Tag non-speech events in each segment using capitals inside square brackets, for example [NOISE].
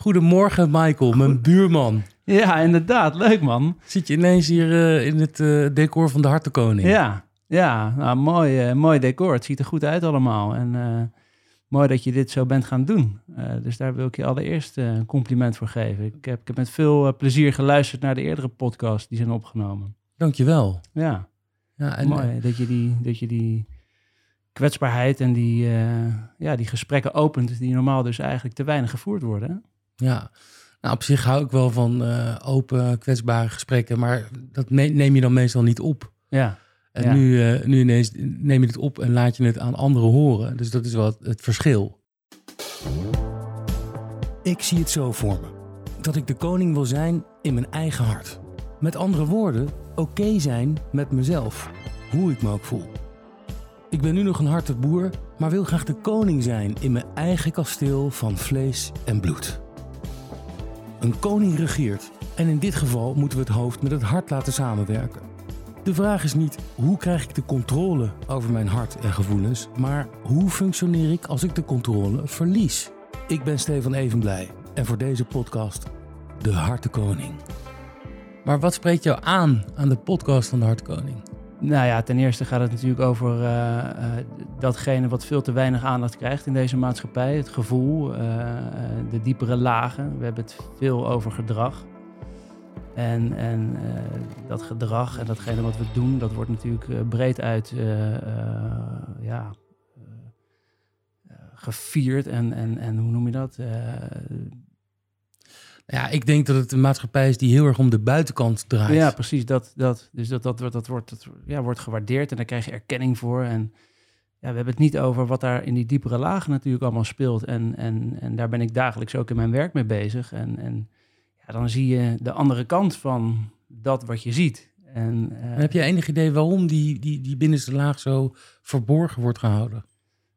Goedemorgen, Michael, mijn buurman. Ja, inderdaad. Leuk, man. Zit je ineens hier uh, in het uh, decor van de Hartenkoning? Ja, ja nou, mooi, uh, mooi decor. Het ziet er goed uit allemaal. En mooi dat je dit zo bent gaan doen. dus daar wil ik je allereerst een compliment voor geven. Ik heb, ik heb met veel plezier geluisterd naar de eerdere podcast die zijn opgenomen. Dankjewel. Ja, ja en, mooi dat je die... Dat je die kwetsbaarheid en die, ja, die gesprekken opent, die normaal dus eigenlijk te weinig gevoerd worden. Ja, nou, op zich hou ik wel van uh, open, kwetsbare gesprekken, maar dat neem je dan meestal niet op. Ja. En Nu, uh, nu ineens neem je het op en laat je het aan anderen horen. Dus dat is wel het verschil. Ik zie het zo voor me. Dat ik de koning wil zijn in mijn eigen hart. Met andere woorden, oké zijn met mezelf. Hoe ik me ook voel. Ik ben nu nog een hartig boer, maar wil graag de koning zijn in mijn eigen kasteel van vlees en bloed. Een koning regeert en in dit geval moeten we het hoofd met het hart laten samenwerken. De vraag is niet hoe krijg ik de controle over mijn hart en gevoelens, maar hoe functioneer ik als ik de controle verlies? Ik ben Stefan Evenblij en voor deze podcast De Hartenkoning. Maar wat spreekt jou aan aan de podcast van De Hartenkoning? Nou ja, ten eerste gaat het natuurlijk over uh, datgene wat veel te weinig aandacht krijgt in deze maatschappij. Het gevoel, uh, de diepere lagen. We hebben het veel over gedrag. En, en dat gedrag en datgene wat we doen, dat wordt natuurlijk breed uit ja, gevierd. En, en, en hoe noem je dat? Ja, ik denk dat het een maatschappij is die heel erg om de buitenkant draait. Ja, precies. Dat, dat, dus dat, dat, dat, wordt, dat ja, wordt gewaardeerd en daar krijg je erkenning voor. En ja, we hebben het niet over wat daar in die diepere lagen natuurlijk allemaal speelt. En, en, en daar ben ik dagelijks ook in mijn werk mee bezig. En, en ja, dan zie je de andere kant van dat wat je ziet. En, uh, heb je enig idee waarom die, die, die binnenste laag zo verborgen wordt gehouden?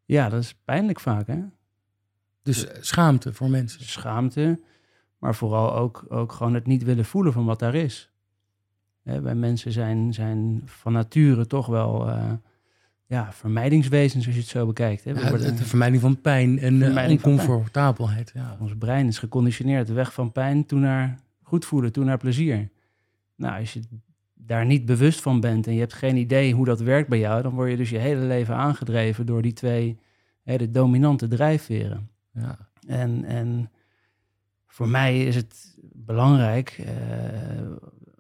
Ja, dat is pijnlijk vaak, hè? Dus schaamte voor mensen? Schaamte. Maar vooral ook, ook gewoon het niet willen voelen van wat daar is. Hè, wij mensen zijn, zijn van nature toch wel uh, ja, vermijdingswezens, als je het zo bekijkt. Hè. Ja, de, vermijding van pijn en vermijding oncomfortabelheid. Ja. Ons brein is geconditioneerd. Weg van pijn, toe naar goed voelen, toe naar plezier. Nou, als je daar niet bewust van bent en je hebt geen idee hoe dat werkt bij jou, dan word je dus je hele leven aangedreven door die twee hè, de dominante drijfveren. Ja. En, en voor mij is het belangrijk,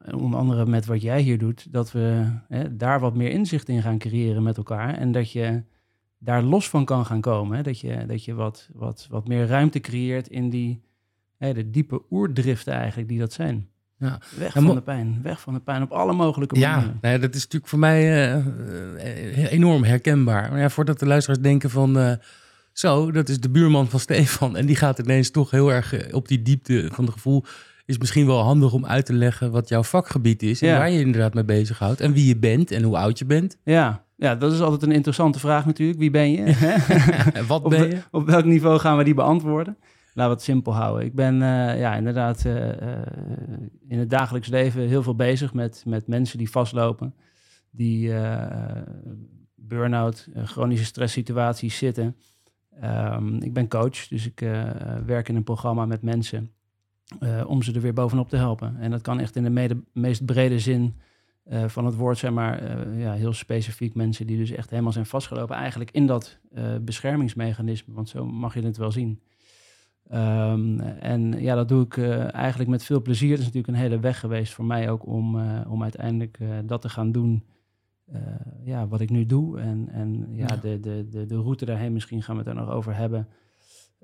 uh, onder andere met wat jij hier doet, dat we daar wat meer inzicht in gaan creëren met elkaar. En dat je daar los van kan gaan komen. Hè? Dat je, dat je wat, wat, wat meer ruimte creëert in die hè, de diepe oerdriften eigenlijk die dat zijn. Ja. Weg van de pijn, weg van de pijn op alle mogelijke manieren. Ja, dat is natuurlijk voor mij uh, enorm herkenbaar. Maar ja, voordat de luisteraars denken van zo, dat is de buurman van Stefan. En die gaat ineens toch heel erg eh, op die diepte van het gevoel. Is misschien wel handig om uit te leggen wat jouw vakgebied is. En waar je inderdaad mee bezighoudt. En wie je bent en hoe oud je bent. Ja, ja, dat is altijd een interessante vraag natuurlijk. Wie ben je? [LAUGHS] wat ben je? Op, welk niveau gaan we die beantwoorden? Laten we het simpel houden. Ik ben uh, ja, inderdaad uh, in het dagelijks leven heel veel bezig met, met mensen die vastlopen. Die burn-out, chronische stresssituaties zitten. Um, ik ben coach, dus ik uh, werk in een programma met mensen uh, om ze er weer bovenop te helpen. En dat kan echt in de meest brede zin uh, van het woord zijn, maar ja, heel specifiek mensen die dus echt helemaal zijn vastgelopen eigenlijk in dat beschermingsmechanisme, want zo mag je het wel zien. Um, en ja, dat doe ik eigenlijk met veel plezier. Het is natuurlijk een hele weg geweest voor mij ook om, om uiteindelijk dat te gaan doen ja, wat ik nu doe. En, en ja, ja, De, de, de, de route daarheen, misschien gaan we het er nog over hebben.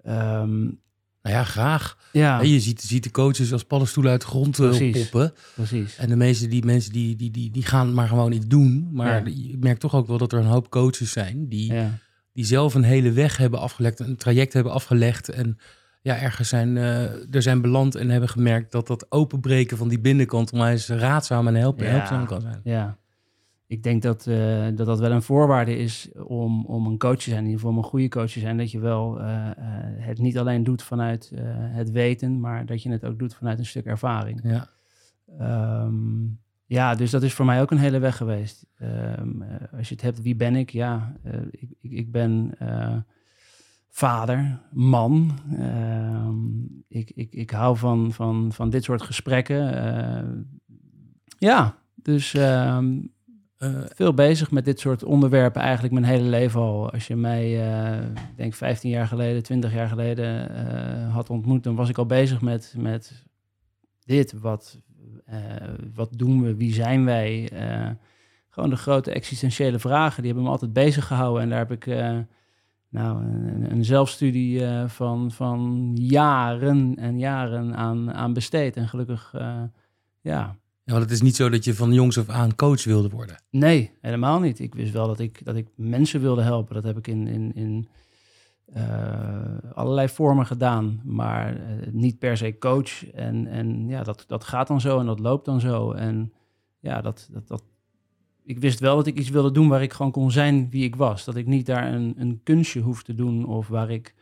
Um, nou ja, graag. Ja. je ziet, ziet de coaches als paddenstoelen uit de grond uh, Precies. poppen. Precies. En de meeste die mensen die, die, die, die gaan maar gewoon iets doen. Maar ja. je merkt toch ook wel dat er een hoop coaches zijn die, ja. die zelf een hele weg hebben afgelegd, een traject hebben afgelegd. En ja, ergens zijn, uh, er zijn beland en hebben gemerkt dat dat openbreken van die binnenkant onwijs raadzaam en help, helpzaam kan zijn. Ja, ik denk dat, uh, dat dat wel een voorwaarde is om, om een coach te zijn, in ieder geval om een goede coach te zijn. Dat je wel uh, uh, het niet alleen doet vanuit het weten, maar dat je het ook doet vanuit een stuk ervaring. Ja, um, ja dus dat is voor mij ook een hele weg geweest. Um, als je het hebt, wie ben ik? Ja, ik, ik, ik, ben vader, man. Ehm, ik, ik, ik hou van, van, van dit soort gesprekken. Eh, ja, dus ehm, Eh, veel bezig met dit soort onderwerpen eigenlijk mijn hele leven al. Als je mij, ik denk 15 jaar geleden, 20 jaar geleden eh, had ontmoet, dan was ik al bezig met, met dit. Wat, wat doen we? Wie zijn wij? Gewoon de grote existentiële vragen, die hebben me altijd bezig gehouden. En daar heb ik nou, een, een zelfstudie van, van jaren en jaren aan, aan besteed. En gelukkig, ja, ja, want het is niet zo dat je van jongs af aan coach wilde worden. Nee, helemaal niet. Ik wist wel dat ik, dat ik mensen wilde helpen. Dat heb ik in, in, in eh, allerlei vormen gedaan, maar eh, niet per se coach. En, en ja, dat, dat gaat dan zo en dat loopt dan zo. En ja, dat, dat, dat, ik wist wel dat ik iets wilde doen waar ik gewoon kon zijn wie ik was. Dat ik niet daar een, een kunstje hoef te doen of waar ik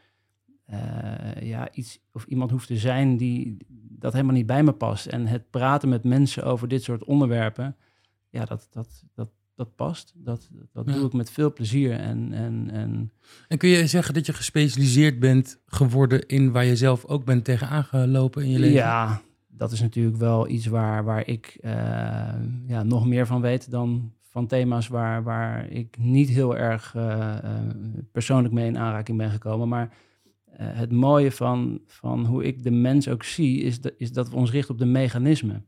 ja, iets of iemand hoef te zijn die dat helemaal niet bij me past. En het praten met mensen over dit soort onderwerpen, ja, dat, dat, dat, dat past. Dat, dat Ja. doe ik met veel plezier. En, en, en En kun je zeggen dat je gespecialiseerd bent geworden in waar je zelf ook bent tegenaan gelopen in je leven? ja, dat is natuurlijk wel iets waar, waar ik eh, ja, nog meer van weet dan van thema's waar, waar ik niet heel erg eh, eh, persoonlijk mee in aanraking ben gekomen. Maar eh, het mooie van, van hoe ik de mens ook zie, is, dat is dat we ons richten op de mechanismen.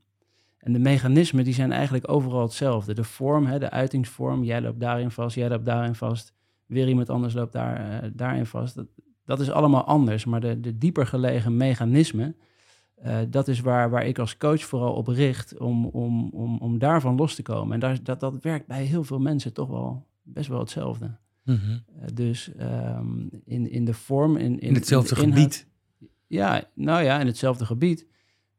En de mechanismen die zijn eigenlijk overal hetzelfde. De vorm, hè, de uitingsvorm, jij loopt daarin vast, jij loopt daarin vast, weer iemand anders loopt daar, eh, daarin vast. Dat, dat is allemaal anders, maar de, de dieper gelegen mechanismen, eh, dat is waar, waar ik als coach vooral op richt om, om, om, om daarvan los te komen. En daar, dat, dat werkt bij heel veel mensen toch wel best wel hetzelfde. Mhm. Eh, dus ehm, in, in de vorm, in, in, In hetzelfde gebied. ja, nou ja, in hetzelfde gebied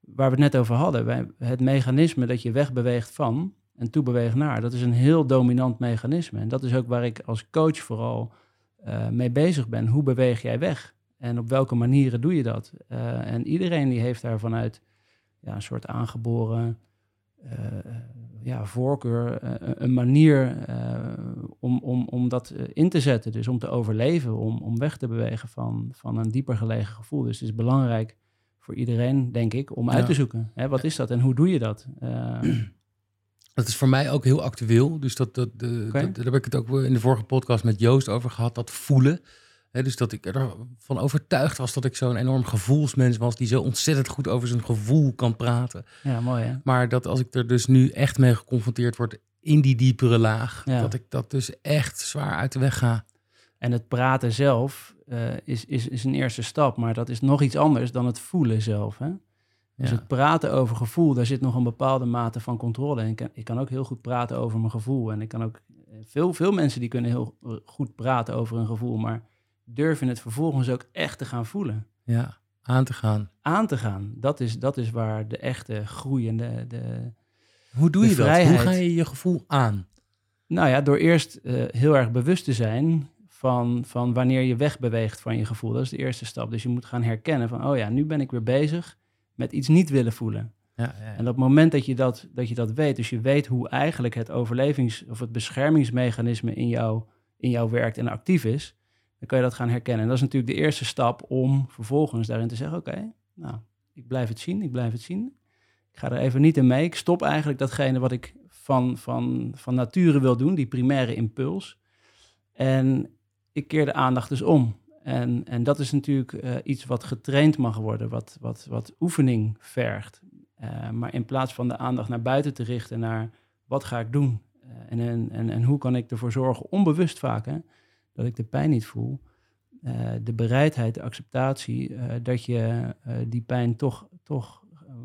waar we het net over hadden. Wij, het mechanisme dat je wegbeweegt van en toebeweegt naar, dat is een heel dominant mechanisme. En dat is ook waar ik als coach vooral eh, mee bezig ben. Hoe beweeg jij weg? En op welke manieren doe je dat? Eh, en iedereen die heeft daar vanuit ja, een soort aangeboren ja, voorkeur, eh, een manier eh, om, om, om dat eh, in te zetten. Dus om te overleven, om, om weg te bewegen van, van een dieper gelegen gevoel. Dus het is belangrijk voor iedereen, denk ik, om uit Ja. te zoeken. Hè, wat is dat en hoe doe je dat? Eh, [CLEARS THROAT] Dat is voor mij ook heel actueel. Dus dat, dat, de, dat- daar heb ik het ook in de vorige podcast met Joost over gehad. Dat voelen. Dus dat ik ervan overtuigd was dat ik zo'n enorm gevoelsmens was. Die zo ontzettend goed over zijn gevoel kan praten. ja, mooi hè? Maar dat als ik er dus nu echt mee geconfronteerd word in die diepere laag. Ja. Dat ik dat dus echt zwaar uit de weg ga. En het praten zelf eh, is, is, is een eerste stap, maar dat is nog iets anders dan het voelen zelf. Hè? Dus Ja. het praten over gevoel, daar zit nog een bepaalde mate van controle. En ik kan, ik kan ook heel goed praten over mijn gevoel. En ik kan ook, eh, veel, veel mensen die kunnen heel eh, goed praten over hun gevoel, maar durven het vervolgens ook echt te gaan voelen. ja, aan te gaan. Aan te gaan. Dat is, dat is waar de echte groei en de, de, Hoe doe De je dat? Hoe vrijheid. ga je je gevoel aan? Nou ja, door eerst eh, heel erg bewust te zijn van, van wanneer je wegbeweegt van je gevoel. Dat is de eerste stap. Dus je moet gaan herkennen van, oh ja, nu ben ik weer bezig met iets niet willen voelen. Ja, En op het moment dat je dat, dat je dat weet, dus je weet hoe eigenlijk het overlevings- of het beschermingsmechanisme in jou, in jou werkt en actief is, dan kan je dat gaan herkennen. En dat is natuurlijk de eerste stap om vervolgens daarin te zeggen, oké, nou, ik blijf het zien, ik blijf het zien. Ik ga er even niet in mee. Ik stop eigenlijk datgene wat ik van, van, van nature wil doen, die primaire impuls. En ik keer de aandacht dus om. En, en dat is natuurlijk eh, iets wat getraind mag worden, wat, wat, wat oefening vergt. Eh, maar in plaats van de aandacht naar buiten te richten, naar wat ga ik doen? Eh, en, en, en, en hoe kan ik ervoor zorgen, onbewust vaak, hè, dat ik de pijn niet voel. Eh, de bereidheid, de acceptatie, eh, dat je eh, die pijn toch, toch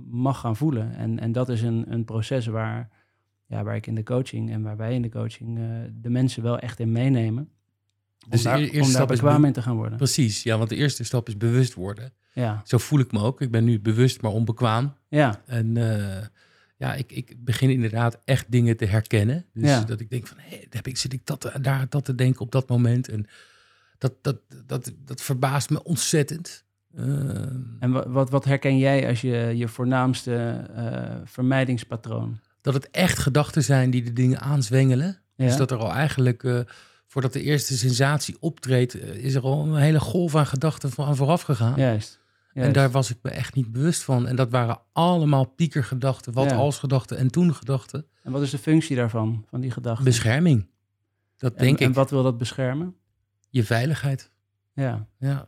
mag gaan voelen. En, en dat is een, een proces waar, ja, waar ik in de coaching en waar wij in de coaching de mensen wel echt in meenemen. Om Dus de daar, eerste om daar stap is in te gaan worden. Precies, ja, want de eerste stap is bewust worden. Ja, Zo voel ik me ook. Ik ben nu bewust, maar onbekwaam. ja, En ja, ik, ik begin inderdaad echt dingen te herkennen. Dus Ja. dat ik denk van, hé, heb ik, zit ik dat, daar dat te denken op dat moment? En dat, dat, dat, dat verbaast me ontzettend. Eh, En wa- wat, wat herken jij als je je voornaamste eh, vermijdingspatroon? dat het echt gedachten zijn die de dingen aanzwengelen. Ja? Dus dat er al eigenlijk eh, voordat de eerste sensatie optreedt, eh, is er al een hele golf aan gedachten van vooraf gegaan. Juist. En daar was ik me echt niet bewust van. En dat waren allemaal piekergedachten, wat Ja. als gedachten en toen gedachten. En wat is de functie daarvan, van die gedachte? Bescherming. Dat en, denk en ik. wat wil dat beschermen? Je veiligheid. Ja, Ja.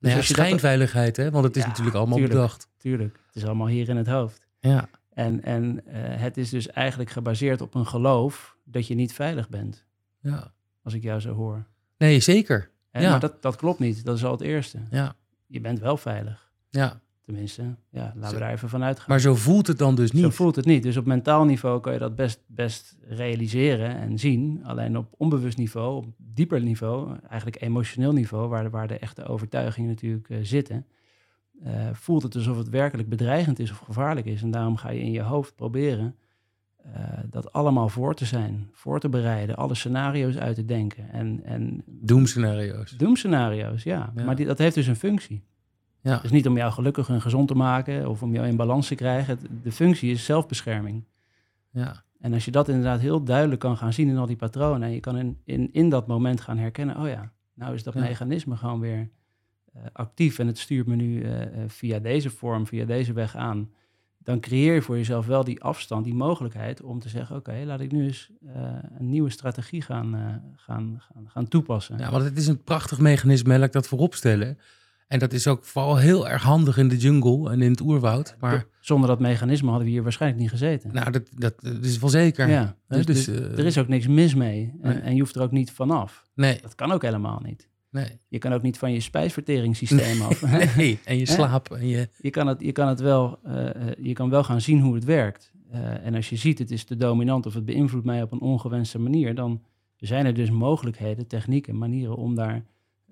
Dus Nou ja, dat- schijnveiligheid, hè? Want het is Ja, natuurlijk allemaal tuurlijk. bedacht. tuurlijk. Het is allemaal hier in het hoofd. Ja. En, en eh, het is dus eigenlijk gebaseerd op een geloof dat je niet veilig bent, ja. als ik jou zo hoor. Nee, zeker. En, Ja. Maar dat, dat klopt niet. Dat is al het eerste. Ja. Je bent wel veilig. ja. Tenminste, ja, laten Zo. we daar even van uitgaan. Maar zo voelt het dan dus Zo niet. voelt het niet. Dus op mentaal niveau kan je dat best, best realiseren en zien. Alleen op onbewust niveau, op dieper niveau, eigenlijk emotioneel niveau, waar de, waar de echte overtuigingen natuurlijk eh, zitten, eh, voelt het alsof het werkelijk bedreigend is of gevaarlijk is. En daarom ga je in je hoofd proberen eh, dat allemaal voor te zijn, voor te bereiden, alle scenario's uit te denken. En, en Doemscenario's. doemscenario's, ja. Ja. Maar die, dat heeft dus een functie. Ja. Dus niet om jou gelukkig en gezond te maken of om jou in balans te krijgen. De functie is zelfbescherming. Ja. En als je dat inderdaad heel duidelijk kan gaan zien in al die patronen, en je kan in, in, in dat moment gaan herkennen, oh ja, nou is dat Ja. mechanisme gewoon weer eh, actief en het stuurt me nu eh, via deze vorm, via deze weg aan. Dan creëer je voor jezelf wel die afstand, die mogelijkheid om te zeggen, oké, laat ik nu eens eh, een nieuwe strategie gaan, eh, gaan, gaan, gaan toepassen. ja, want het is een prachtig mechanisme, laat ik dat voorop stellen. En dat is ook vooral heel erg handig in de jungle en in het oerwoud. Maar Zonder dat mechanisme hadden we hier waarschijnlijk niet gezeten. nou, dat, dat, dat is wel zeker. ja, dus, dus, dus eh, er is ook niks mis mee. En, nee. en je hoeft er ook niet vanaf. Nee, Dat kan ook helemaal niet. Nee. Je kan ook niet van je spijsverteringssysteem [LAUGHS] af. nee. En je slaap en je... Je kan het, je kan het wel, eh, eh, je kan wel gaan zien hoe het werkt. Eh, en als je ziet het is te dominant of het beïnvloedt mij op een ongewenste manier, dan zijn er dus mogelijkheden, technieken, manieren om daar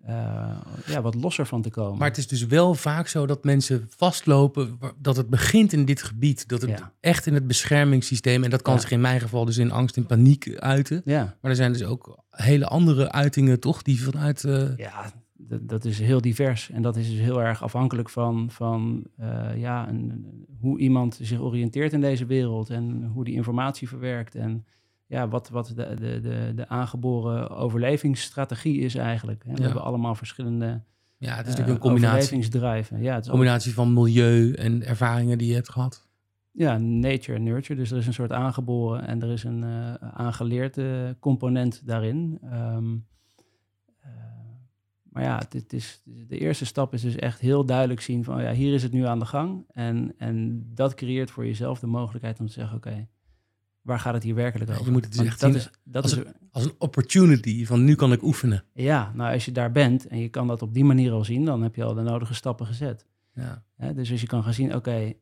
eh, ja, wat losser van te komen. Maar het is dus wel vaak zo dat mensen vastlopen, dat het begint in dit gebied. Dat het Ja. echt in het beschermingssysteem, en dat kan Ja. zich in mijn geval dus in angst en paniek uiten. ja, Maar er zijn dus ook hele andere uitingen, toch? Die vanuit... eh, ja dat, dat is heel divers. En dat is dus heel erg afhankelijk van, van eh, ja, een, hoe iemand zich oriënteert in deze wereld en hoe die informatie verwerkt. En ja, wat, wat de, de, de, de aangeboren overlevingsstrategie is eigenlijk. Hè. We Ja. hebben allemaal verschillende ja, het is eh, natuurlijk een combinatie, overlevingsdrijven. Ja, het is combinatie van milieu en ervaringen die je hebt gehad. ja, nature en nurture. Dus er is een soort aangeboren en er is een eh aangeleerd eh, component daarin. Ehm, eh, maar ja, het, het is, de eerste stap is dus echt heel duidelijk zien van, ja, hier is het nu aan de gang. En, en dat creëert voor jezelf de mogelijkheid om te zeggen, oké, waar gaat het hier werkelijk Ja, je over? moet het dus echt dat zien is, dat als is, Als een opportunity van nu kan ik oefenen. ja, nou als je daar bent en je kan dat op die manier al zien, dan heb je al de nodige stappen gezet. Ja. Dus als je kan gaan zien, oké,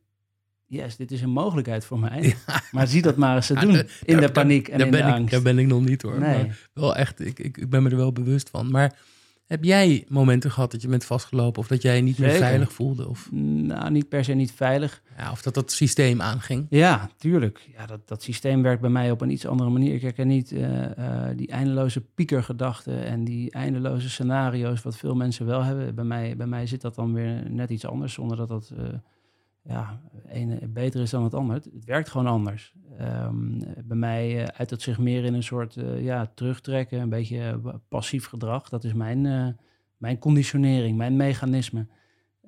yes, dit is een mogelijkheid voor mij. [LAUGHS] Maar zie dat maar eens te doen daar- in daar- de paniek en daar in ben de ik, angst. Daar ben ik nog niet hoor. nee, Maar wel echt, ik, ik, ik ben me er wel bewust van. Maar heb jij momenten gehad dat je bent vastgelopen of dat jij je niet meer veilig voelde? Of, nou niet per se niet veilig. ja, of dat dat systeem aanging? Ja, tuurlijk. Ja, dat, dat systeem werkt bij mij op een iets andere manier. Ik herken niet eh, eh, die eindeloze piekergedachten en die eindeloze scenario's, wat veel mensen wel hebben. Bij mij, bij mij zit dat dan weer net iets anders, zonder dat dat eh, ja, ene beter is dan het ander. Het, werkt gewoon anders. Ehm, bij mij eh, uit het zich meer in een soort eh, ja, terugtrekken, een beetje eh, passief gedrag. Dat is mijn, eh, mijn conditionering, mijn mechanisme.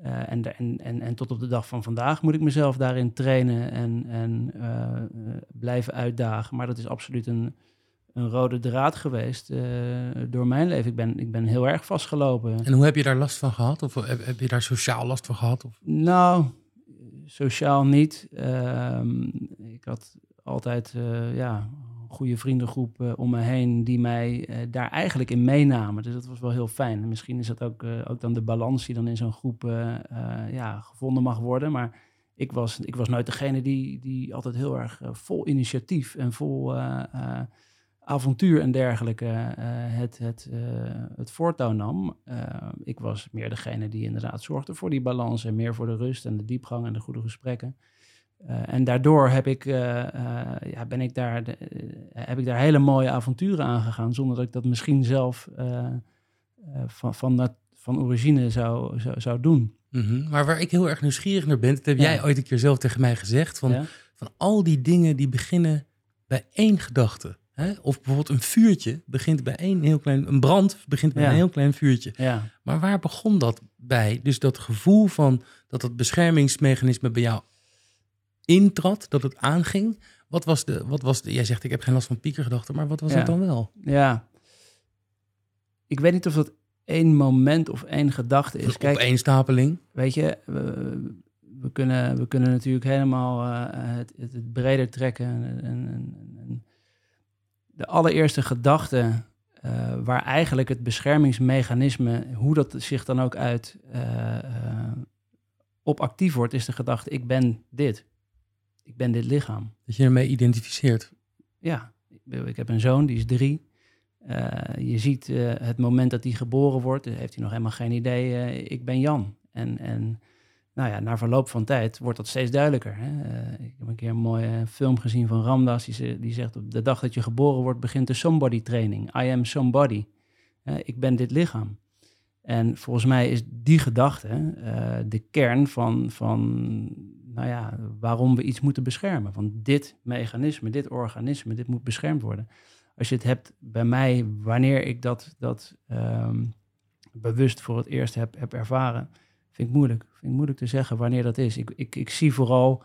Eh, en, en, en, en tot op de dag van vandaag moet ik mezelf daarin trainen en, en eh, eh, blijven uitdagen. Maar dat is absoluut een, een rode draad geweest eh, door mijn leven. Ik ben, ik ben heel erg vastgelopen. En hoe heb je daar last van gehad? Of heb, heb je daar sociaal last van gehad? Of, Nou, sociaal niet. Ehm, ik had altijd eh, ja, een goede vriendengroep eh, om me heen die mij eh, daar eigenlijk in meenamen. Dus dat was wel heel fijn. En misschien is dat ook, ook dan de balans die dan in zo'n groep ja, gevonden mag worden. Maar ik was, ik was nooit degene die, die altijd heel erg vol initiatief en vol avontuur en dergelijke eh, het, het, eh, het voortouw nam. Eh, ik was meer degene die inderdaad zorgde voor die balans en meer voor de rust en de diepgang en de goede gesprekken. En daardoor heb ik, ja, ben ik daar de, heb ik daar hele mooie avonturen aangegaan, zonder dat ik dat misschien zelf van, van, dat, van origine zou, zou, zou doen. Mhm. Maar waar ik heel erg nieuwsgierig naar ben, dat heb Ja. jij ooit een keer zelf tegen mij gezegd, van, Ja? van al die dingen die beginnen bij één gedachte. Hè? Of bijvoorbeeld een vuurtje begint bij één heel klein, een brand begint bij Ja. een heel klein vuurtje. Ja. Maar waar begon dat bij? Dus dat gevoel van dat het beschermingsmechanisme bij jou intrad, dat het aanging. Wat was de, wat was de, jij zegt ik heb geen last van piekergedachten, maar wat was Ja. dat dan wel? ja. Ik weet niet of dat één moment of één gedachte is. Kijk, opeenstapeling. weet je, we, we, kunnen, we kunnen natuurlijk helemaal eh, het, het, het breder trekken. En, en, en- en de allereerste gedachte eh, waar eigenlijk het beschermingsmechanisme, hoe dat zich dan ook uit, eh, eh, op actief wordt, is de gedachte, ik ben dit. Ik ben dit lichaam. Dat je ermee identificeert. Ja, ik heb een zoon, die is drie. Je ziet het moment dat hij geboren wordt, heeft hij nog helemaal geen idee, ik ben Jan. En, en nou ja, na verloop van tijd wordt dat steeds duidelijker. Hè? Eh, ik heb een keer een mooie film gezien van Ramdas, die, ze- die zegt op de dag dat je geboren wordt begint de somebody training. I am somebody. Eh, ik ben dit lichaam. En volgens mij is die gedachte eh, de kern van, van nou ja, waarom we iets moeten beschermen. Want dit mechanisme, dit organisme, dit moet beschermd worden. Als je het hebt bij mij, wanneer ik dat, dat ehm, bewust voor het eerst heb, heb ervaren, vind ik moeilijk. Vind ik moeilijk te zeggen wanneer dat is. Ik, ik, ik zie vooral.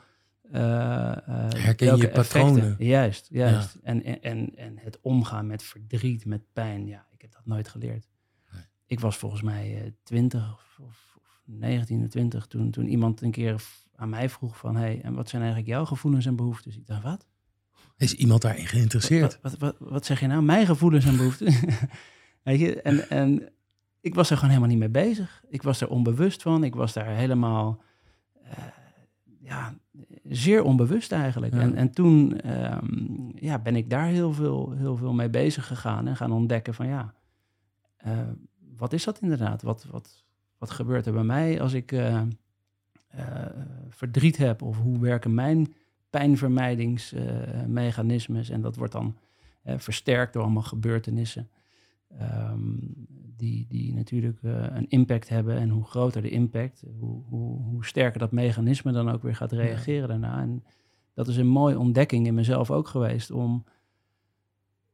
eh, eh, Herken je patronen? effecten- Juist, juist. En, en, en, en het omgaan met verdriet, met pijn, ja, ik heb dat nooit geleerd. Nee. Ik was volgens mij eh, 20 of, of, of 19 of 20 toen, toen iemand een keer aan mij vroeg van... hey, en wat zijn eigenlijk jouw gevoelens en behoeftes? Ik dacht, wat? Is iemand daarin geïnteresseerd? Wat, wat, wat, wat zeg je nou? Mijn gevoelens en behoeften? [LAUGHS] Weet je, en, en ik was er gewoon helemaal niet mee bezig. Ik was er onbewust van. Ik was daar helemaal, eh, ja, zeer onbewust eigenlijk. Ja. En, en toen ehm, ja, ben ik daar heel veel, heel veel mee bezig gegaan en gaan ontdekken van ja, eh, wat is dat inderdaad? Wat, wat, wat gebeurt er bij mij als ik eh, verdriet heb? Of hoe werken mijn pijnvermijdingsmechanismes? en dat wordt dan versterkt door allemaal gebeurtenissen. ehm, die, die natuurlijk eh, een impact hebben. En hoe groter de impact, hoe, hoe, hoe sterker dat mechanisme dan ook weer gaat reageren daarna. En dat is een mooie ontdekking in mezelf ook geweest om.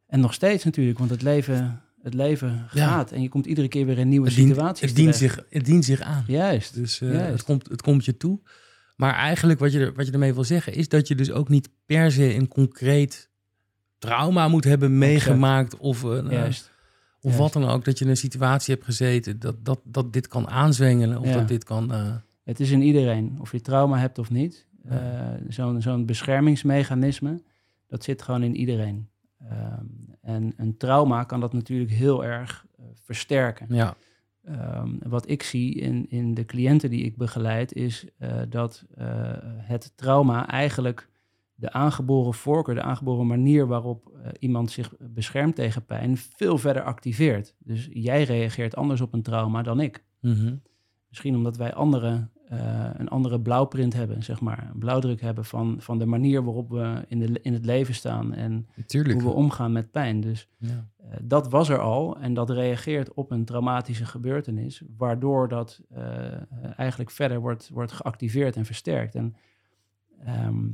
En nog steeds natuurlijk, want het leven, het leven Ja. gaat. En je komt iedere keer weer in nieuwe Het dient, situaties. het, dient zich, het dient zich aan. Juist. Dus eh, Juist. het, komt, het komt je toe. Maar eigenlijk wat je, er, wat je ermee wil zeggen is dat je dus ook niet per se een concreet trauma moet hebben meegemaakt of, een, eh, Juist. Of wat dan ook. Dat je in een situatie hebt gezeten dat, dat, dat dit kan aanzwengelen of dat dit kan... eh, Het is in iedereen, of je trauma hebt of niet. Eh, Zo'n zo'n beschermingsmechanisme, dat zit gewoon in iedereen. Ehm, en een trauma kan dat natuurlijk heel erg eh, versterken. ja, Ehm, wat ik zie in, in de cliënten die ik begeleid, is dat het trauma eigenlijk de aangeboren voorkeur, de aangeboren manier waarop eh, iemand zich beschermt tegen pijn, veel verder activeert. Dus jij reageert anders op een trauma dan ik. mhm. Misschien omdat wij andere, eh, een andere blauwprint hebben, zeg maar. Een blauwdruk hebben van, van de manier waarop we in, de, in het leven staan en natuurlijk. hoe we omgaan met pijn. Dus Ja. eh, dat was er al en dat reageert op een traumatische gebeurtenis, waardoor dat eigenlijk verder wordt, wordt geactiveerd en versterkt. En ehm,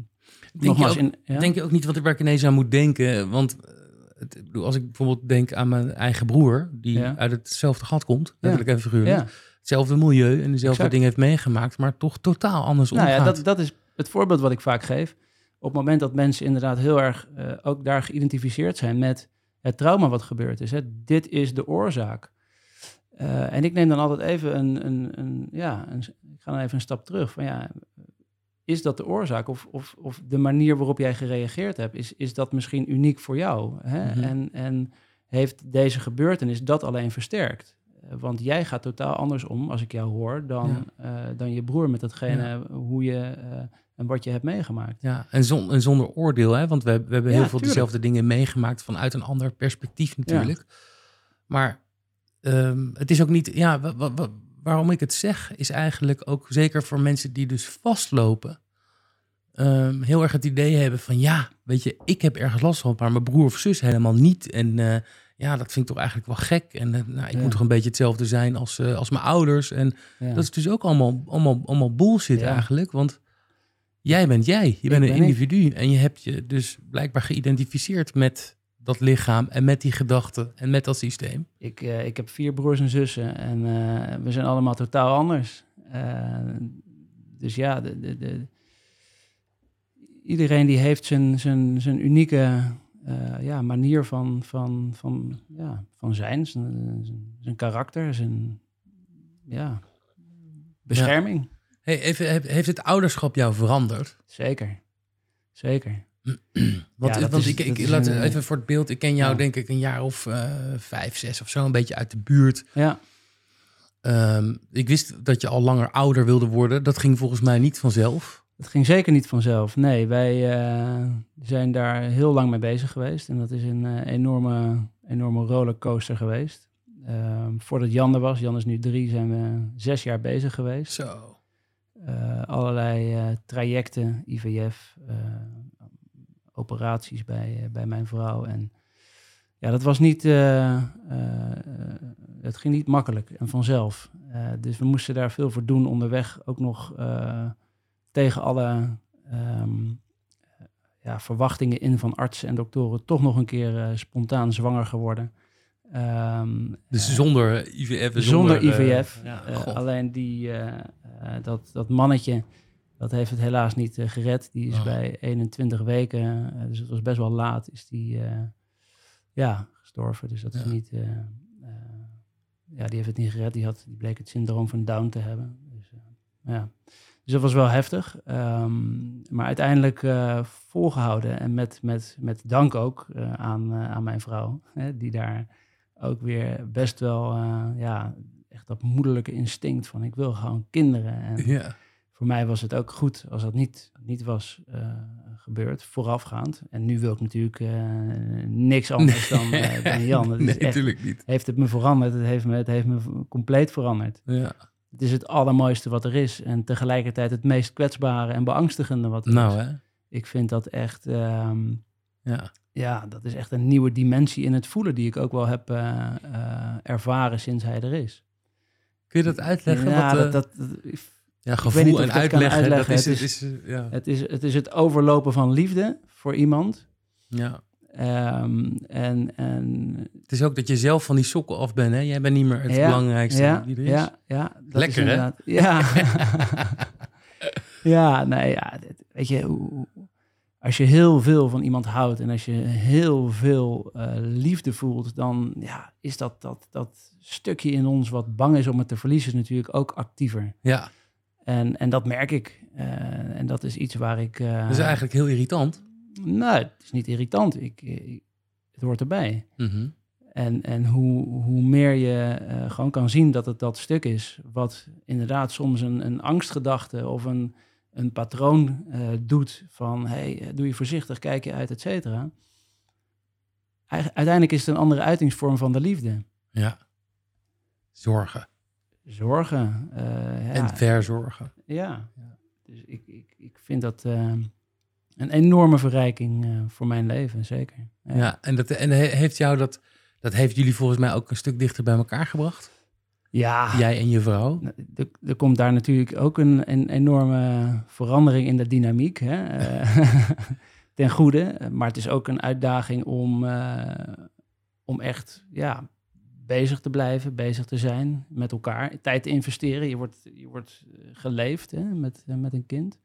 je nogmaals, ook- in, ja? Denk je ook niet wat ik waar ik ineens aan moet denken? Want eh, het, als ik bijvoorbeeld denk aan mijn eigen broer, die Ja. uit hetzelfde gat komt, letterlijk en figuurlijk. ja. Hetzelfde milieu en dezelfde Exact. dingen heeft meegemaakt, maar toch totaal anders Nou ja, omgaat. dat, dat is het voorbeeld wat ik vaak geef. Op het moment dat mensen inderdaad heel erg eh, ook daar geïdentificeerd zijn met het trauma wat gebeurd is. Hè. Dit is de oorzaak. Eh, en ik neem dan altijd even een, een, een ja, een, ik ga dan even een stap terug. Van ja, is dat de oorzaak? Of, of, of de manier waarop jij gereageerd hebt, is, is dat misschien uniek voor jou? Hè? Mhm. en, en heeft deze gebeurtenis dat alleen versterkt? Eh, Want jij gaat totaal anders om, als ik jou hoor, dan, eh, dan je broer met datgene hoe je eh, en wat je hebt meegemaakt. Ja, en, zon, en zonder oordeel, hè? want we, we hebben Ja, heel veel tuurlijk. dezelfde dingen meegemaakt vanuit een ander perspectief natuurlijk. Maar ehm, het is ook niet, ja, waarom ik het zeg, is eigenlijk ook zeker voor mensen die dus vastlopen, ehm, heel erg het idee hebben van ja, weet je, ik heb ergens last van, maar mijn broer of zus helemaal niet. En eh, ja, dat vind ik toch eigenlijk wel gek. En eh, nou, ik Ja. moet toch een beetje hetzelfde zijn als, eh, als mijn ouders. En Ja. dat is dus ook allemaal, allemaal, allemaal bullshit Ja. eigenlijk. Want jij bent jij. Je bent een ben ik. individu. En je hebt je dus blijkbaar geïdentificeerd met dat lichaam en met die gedachten en met dat systeem? Ik, uh, ik heb vier broers en zussen en uh, we zijn allemaal totaal anders. Uh, dus ja, de, de, de, iedereen die heeft zijn, zijn, zijn unieke ja, manier van, van, van, ja, van zijn, zijn, zijn karakter, zijn ja, bescherming. Ja. Hey, even, heeft het ouderschap jou veranderd? Zeker, zeker. [CLEARS THROAT] want, ja, want is, ik, ik laat een, even voor het beeld, ik ken jou ja. denk ik een jaar of uh, vijf, zes of zo, een beetje uit de buurt. Ja. Um, ik wist dat je al langer ouder wilde worden. Dat ging volgens mij niet vanzelf. Dat ging zeker niet vanzelf. Nee, wij uh, zijn daar heel lang mee bezig geweest. En dat is een uh, enorme, enorme rollercoaster geweest. Um, voordat Jan er was, Jan is nu drie, zijn we zes jaar bezig geweest. Zo. Allerlei trajecten, IVF, operaties bij, bij mijn vrouw. En ja, dat was niet, het ging niet makkelijk en vanzelf. dus we moesten daar veel voor doen onderweg. Ook nog tegen alle um, ja, verwachtingen in van artsen en doktoren toch nog een keer spontaan zwanger geworden. Um, dus zonder IVF? Zonder, zonder IVF. Ja, alleen die, dat, dat mannetje, dat heeft het helaas niet gered. Die is oh. bij 21 weken, dus het was best wel laat, is die ja, gestorven. Dus dat is niet... ja, die heeft het niet gered. Die, had, die bleek het syndroom van Down te hebben. Dus, ja. Dus dat was wel heftig. Um, maar uiteindelijk volgehouden. En met, met, met dank ook aan, aan mijn vrouw. Hè, die daar ook weer best wel ja, echt dat moederlijke instinct van ik wil gewoon kinderen. En ja. Voor mij was het ook goed als dat niet, niet was uh, gebeurd, voorafgaand. En nu wil ik natuurlijk uh, niks anders dan, uh, dan Jan. [LAUGHS] Nee, natuurlijk niet. Heeft het me veranderd? Het heeft me, het heeft me compleet veranderd. Ja. Het is het allermooiste wat er is. En tegelijkertijd het meest kwetsbare en beangstigende wat er nou, is. Hè? Ik vind dat echt... Um, ja ja, dat is echt een nieuwe dimensie in het voelen die ik ook wel heb ervaren sinds hij er is. Kun je dat uitleggen? Ja, wat, dat, dat, ja gevoel en uitleggen. uitleggen. Dat is, het, is, het, is, ja. het, is, het is het overlopen van liefde voor iemand. Ja. Um, en, en, het is ook dat je zelf van die sokken af bent. Hè? Jij bent niet meer het ja, belangrijkste ja, die er is. Ja, ja, Lekker, hè? Ja. [LAUGHS] ja, nee, ja, weet je, als je heel veel van iemand houdt en als je heel veel uh, liefde voelt, dan ja, is dat, dat, dat stukje in ons wat bang is om het te verliezen natuurlijk ook actiever. Ja. En, en dat merk ik. Uh, en dat is iets waar ik... Uh, dat is eigenlijk heel irritant. Nou, het is niet irritant. Ik, ik het hoort erbij. Mm -hmm. En, en hoe, hoe meer je gewoon kan zien dat het dat stuk is, wat inderdaad soms een, een angstgedachte of een een patroon uh, doet van hey, eh, doe je voorzichtig, kijk je uit, et cetera. Uiteindelijk is het een andere uitingsvorm van de liefde. Ja. Zorgen. Zorgen. Uh, ja. En verzorgen. Ja. ja. Dus ik, ik, ik vind dat uh, een enorme verrijking voor mijn leven, zeker. Ja, ja en, dat, en heeft jou dat, dat heeft jullie volgens mij ook een stuk dichter bij elkaar gebracht? Ja. Jij en je vrouw? Nou, er, er komt daar natuurlijk ook een, een enorme verandering in de dynamiek. Hè? Eh, [LAUGHS] ten goede. Maar het is ook een uitdaging om, om echt ja, bezig te blijven, bezig te zijn met elkaar. Tijd te investeren. Je wordt, je wordt eh, geleefd hè, met, met een kind.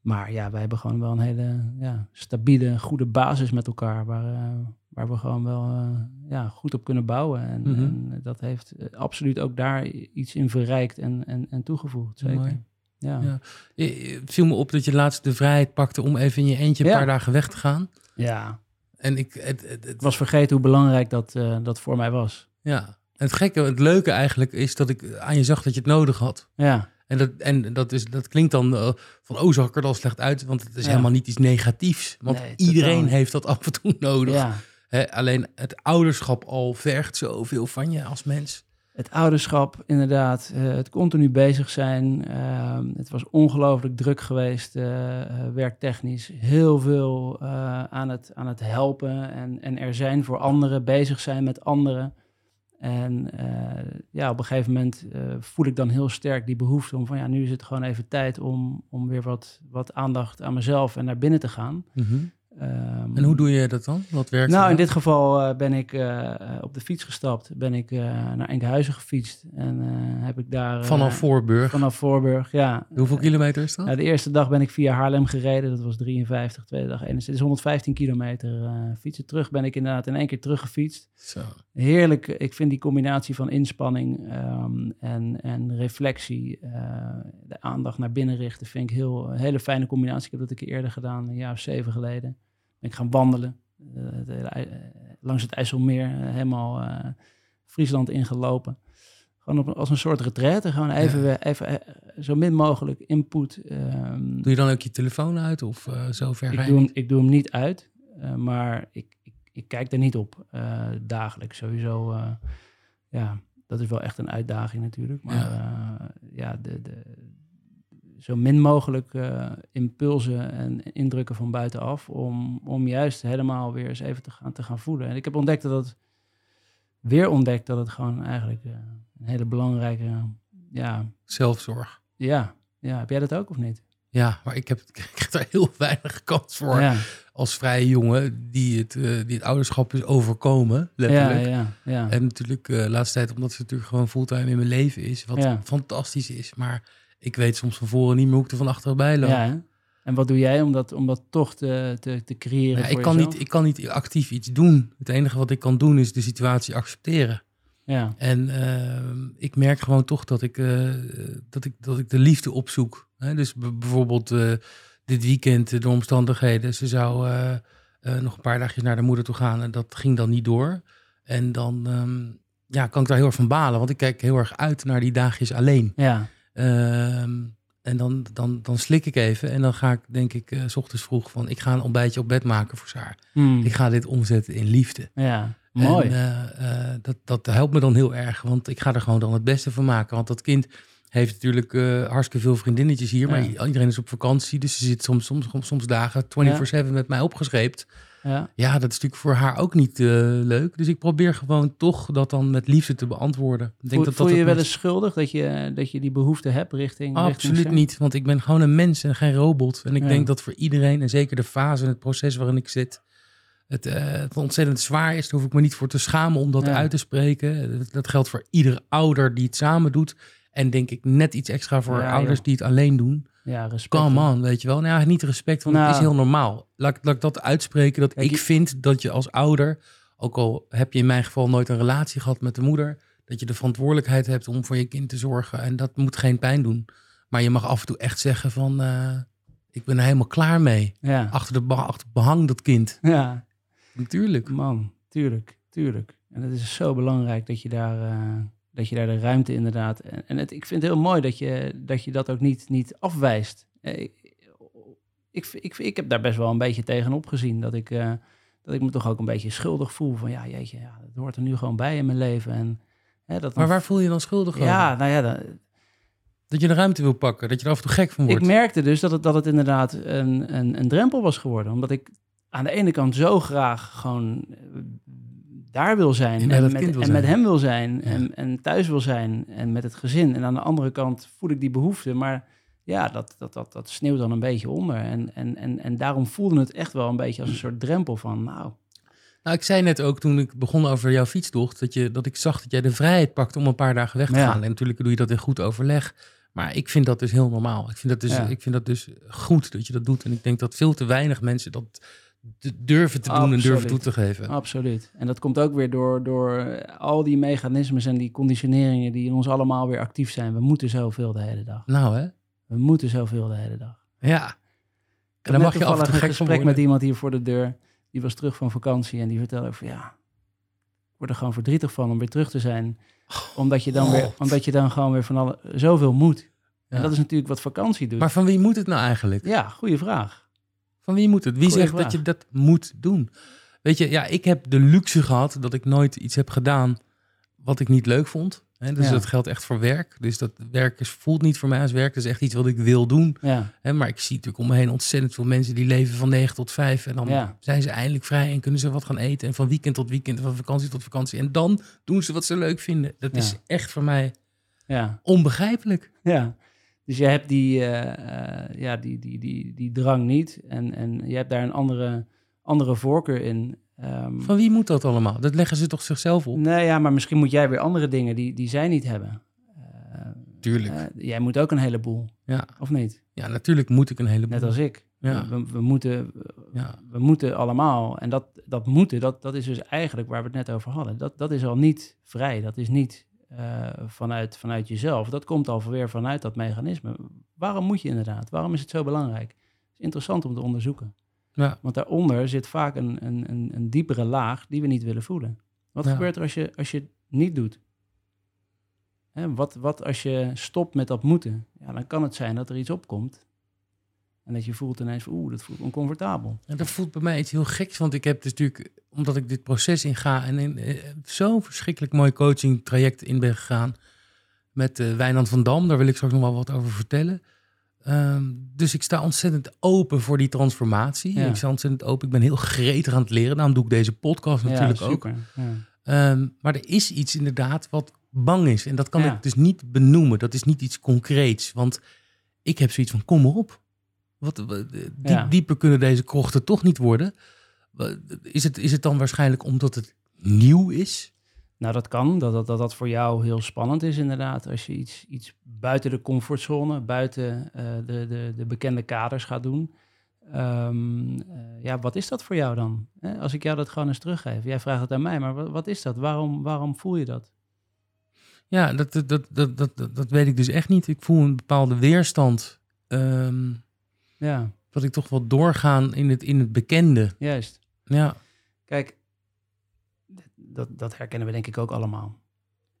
Maar ja, wij hebben gewoon wel een hele ja, stabiele, goede basis met elkaar. Waar, uh, waar we gewoon wel uh, ja, goed op kunnen bouwen. En, Mhm. en dat heeft uh, absoluut ook daar iets in verrijkt en, en, en toegevoegd. Zeker. Mooi. Ja. Ja. Eh, Het viel me op dat je laatst de vrijheid pakte om even in je eentje een Ja. paar dagen weg te gaan. ja. En ik, het, het, was vergeten hoe belangrijk dat, eh, dat voor mij was. Ja. Het gekke, het leuke eigenlijk is dat ik aan je zag dat je het nodig had. Ja, En dat, en dat, is, dat klinkt dan eh, van, oh, zag ik er dan slecht uit? Want het is Ja. helemaal niet iets negatiefs. Want Nee, iedereen heeft dat af en toe nodig. ja. Alleen het ouderschap al vergt zoveel van je als mens. Het ouderschap, inderdaad. eh, het continu bezig zijn. ehm, het was ongelooflijk druk geweest, eh, werktechnisch. Heel veel aan, het, aan het helpen en, en er zijn voor anderen, bezig zijn met anderen. En eh, ja, op een gegeven moment eh, voel ik dan heel sterk die behoefte om van ja, nu is het gewoon even tijd om, om weer wat, wat aandacht aan mezelf en naar binnen te gaan. Ehm, En hoe doe je dat dan? Wat werkt Nou, in dit geval eh, ben ik eh, op de fiets gestapt. Ben ik eh, naar Enkhuizen gefietst. En heb ik daar... Vanaf Voorburg. Vanaf Voorburg, ja. Hoeveel kilometer is dat? Ja, de eerste dag ben ik via Haarlem gereden. Dat was 53. Tweede dag 61. Het is 115 kilometer fietsen. Terug ben ik inderdaad in één keer teruggefietst. Zo. Heerlijk. Ik vind die combinatie van inspanning ehm, en, en reflectie, de aandacht naar binnen richten, vind ik heel, een hele fijne combinatie. Ik heb dat een keer eerder gedaan, een jaar of zeven geleden. Ben ik gaan wandelen eh, eh, langs het IJsselmeer, eh, helemaal Friesland ingelopen. Gewoon op, als een soort retraite, gewoon even, Ja. even zo min mogelijk input. ehm, Doe je dan ook je telefoon uit of zo ver ga ik doe, hem, niet? ik doe hem niet uit, maar ik, ik, ik kijk er niet op dagelijks. Sowieso, ja, dat is wel echt een uitdaging natuurlijk. Maar ja, ja de, de, zo min mogelijk eh, impulsen en indrukken van buitenaf. Om, om juist helemaal weer eens even te gaan, te gaan voelen. En ik heb ontdekt dat het, weer ontdekt dat het gewoon eigenlijk eh, een hele belangrijke, ja, Zelfzorg. ja, ja, heb jij dat ook of niet? Ja, maar ik heb, [LAUGHS] ik krijg daar heel weinig kans voor. Ja, Als vrije jongen die het, eh, die het ouderschap is overkomen, ja, letterlijk. ja, ja. En natuurlijk eh laatste tijd, omdat ze natuurlijk gewoon fulltime in mijn leven is. Wat Ja. fantastisch is. Maar ik weet soms van voren niet meer hoe ik er van achterbij loop. Ja, en wat doe jij om dat, om dat toch te, te, te creëren Ja, voor ik, kan jezelf? niet, ik kan niet actief iets doen. Het enige wat ik kan doen is de situatie accepteren. Ja, En ehm, ik merk gewoon toch dat ik, eh, dat ik, dat ik de liefde opzoek. Hè? Dus bijvoorbeeld eh, dit weekend, eh, de omstandigheden. Ze zou nog een paar dagjes naar de moeder toe gaan en dat ging dan niet door. En dan ehm, ja, kan ik daar heel erg van balen, want ik kijk heel erg uit naar die dagjes alleen. ja, Ehm, en dan, dan, dan slik ik even en dan ga ik, denk ik, eh, s ochtends vroeg van... ik ga een ontbijtje op bed maken voor Saar. Hmm. Ik ga dit omzetten in liefde. ja. mooi. En, eh, eh, dat, dat helpt me dan heel erg, want ik ga er gewoon dan het beste van maken. Want dat kind heeft natuurlijk hartstikke veel vriendinnetjes hier, maar iedereen is op vakantie. Dus ze zit soms, soms, soms dagen 24-7 met mij opgescheept. Ja. Ja, dat is natuurlijk voor haar ook niet eh, leuk. Dus ik probeer gewoon toch dat dan met liefde te beantwoorden. Ik denk Voel, dat voel dat je wel eens schuldig dat je, dat je die behoefte hebt richting... richting Absoluut niet, want ik ben gewoon een mens en geen robot. En ik Ja. denk dat voor iedereen, en zeker de fase en het proces waarin ik zit, het, eh, het ontzettend zwaar is. Daar hoef ik me niet voor te schamen om dat Ja. uit te spreken. Dat, dat geldt voor iedere ouder die het samen doet. En denk ik net iets extra voor Ja, ouders joh. die het alleen doen. Ja, respect. Come on, weet je wel. Nou ja, niet respect, want het Nou. is heel normaal. Laat, laat ik dat uitspreken, dat ik vind dat je als ouder, ook al heb je in mijn geval nooit een relatie gehad met de moeder, dat je de verantwoordelijkheid hebt om voor je kind te zorgen. En dat moet geen pijn doen. Maar je mag af en toe echt zeggen van, eh, ik ben er helemaal klaar mee. Ja, Achter, de achter behang, dat kind. ja. Natuurlijk. Man, tuurlijk, tuurlijk. En het is zo belangrijk dat je daar, eh, dat, je daar de ruimte inderdaad... En, en het, ik vind het heel mooi dat je dat, je dat ook niet, niet afwijst. Eh, Ik, ik, ik, ik heb daar best wel een beetje tegenop gezien. Dat ik, eh, dat ik me toch ook een beetje schuldig voel. Van ja, jeetje, ja, dat hoort er nu gewoon bij in mijn leven. En, hè, dat dan- Maar waar voel je dan schuldig over? Ja, nou ja, dan- Dat je de ruimte wil pakken, dat je er af en toe gek van wordt. ik merkte dus dat het, dat het inderdaad een, een, een drempel was geworden. Omdat ik aan de ene kant zo graag gewoon daar wil zijn. En met, wil en met hem wil zijn. Ja. En, en thuis wil zijn. En met het gezin. En aan de andere kant voel ik die behoefte. Maar ja, dat, dat, dat, dat sneeuwt dan een beetje onder. En, en, en, en daarom voelde het echt wel een beetje als een soort drempel van... Nou, Nou, ik zei net ook toen ik begon over jouw fietstocht, dat, je, dat ik zag dat jij de vrijheid pakt om een paar dagen weg te Ja. gaan. En natuurlijk doe je dat in goed overleg. Maar ik vind dat dus heel normaal. Ik vind dat dus, Ja. ik vind dat dus goed dat je dat doet. En ik denk dat veel te weinig mensen dat durven te doen en durven toe te geven. absoluut. En dat komt ook weer door, door al die mechanismes en die conditioneringen... die in ons allemaal weer actief zijn. We moeten zoveel de hele dag. Nou hè? We moeten zoveel de hele dag. Ja. En dan mag je af en toe een gesprek met iemand hier voor de deur. Die was terug van vakantie en die vertelde over ja, ik word er gewoon verdrietig van om weer terug te zijn. Omdat je dan, weer, omdat je dan gewoon weer van alle, zoveel moet. En dat is natuurlijk wat vakantie doet. Maar van wie moet het nou eigenlijk? ja, goede vraag. Van wie moet het? Wie Goeie zegt dat je dat moet doen? Weet je, ja, ik heb de luxe gehad dat ik nooit iets heb gedaan wat ik niet leuk vond. Hè, dus Ja. dat geldt echt voor werk. Dus dat werk is, voelt niet voor mij als werk. Dat is echt iets wat ik wil doen. Ja, maar ik zie natuurlijk om me heen ontzettend veel mensen die leven van 9 tot 5. En dan Ja. zijn ze eindelijk vrij en kunnen ze wat gaan eten. En van weekend tot weekend, en van vakantie tot vakantie. En dan doen ze wat ze leuk vinden. Dat is echt voor mij ja, onbegrijpelijk. ja. Dus je hebt die, eh, eh, ja, die, die, die, die drang niet. En, en je hebt daar een andere andere voorkeur in. Ehm, Van wie moet dat allemaal? Dat leggen ze toch zichzelf op? nee, ja, maar misschien moet jij weer andere dingen die, die zij niet hebben. Eh, Tuurlijk. jij moet ook een heleboel, Ja. of niet? ja, natuurlijk moet ik een heleboel. Net als ik. Ja. We, we, moeten, Ja. we moeten allemaal. En dat, dat moeten, dat, dat is dus eigenlijk waar we het net over hadden. Dat, dat is al niet vrij. Dat is niet eh, vanuit, vanuit jezelf. Dat komt alweer vanuit dat mechanisme. Waarom moet je inderdaad? Waarom is het zo belangrijk? Het is interessant om te onderzoeken. Ja. Want daaronder zit vaak een, een, een, een diepere laag die we niet willen voelen. Wat Ja. gebeurt er als je, als je het niet doet? Hè, wat, wat als je stopt met dat moeten? Ja, dan kan het zijn dat er iets opkomt. En dat je voelt ineens, oeh, dat voelt oncomfortabel. En dat voelt bij mij iets heel geks, want ik heb dus natuurlijk, omdat ik dit proces inga en in eh, zo'n verschrikkelijk mooi coaching traject in ben gegaan met eh Wijnand van Dam, daar wil ik straks nog wel wat over vertellen. Ehm, dus ik sta ontzettend open voor die transformatie. Ja. Ik sta ontzettend open. Ik ben heel gretig aan het leren. Daarom doe ik deze podcast natuurlijk ja, ook. super. Ja. Ehm, maar er is iets inderdaad wat bang is. En dat kan ik dus niet benoemen. Dat is niet iets concreets. Want ik heb zoiets van, kom op. Wat, Ja. Dieper kunnen deze krochten toch niet worden. Is het, is het dan waarschijnlijk omdat het nieuw is? Nou, dat kan. Dat dat, dat dat voor jou heel spannend is, inderdaad. Als je iets, iets buiten de comfortzone, buiten eh, de, de, de bekende kaders gaat doen. Ehm, eh, ja, wat is dat voor jou dan? Als ik jou dat gewoon eens teruggeef. Jij vraagt het aan mij, maar wat, wat is dat? Waarom, waarom voel je dat? Ja, dat, dat, dat, dat, dat, dat- dat weet ik dus echt niet. Ik voel een bepaalde weerstand. ehm, Ja, dat ik toch wel doorgaan in het, in het bekende. juist. Ja, Kijk, dat, dat herkennen we denk ik ook allemaal.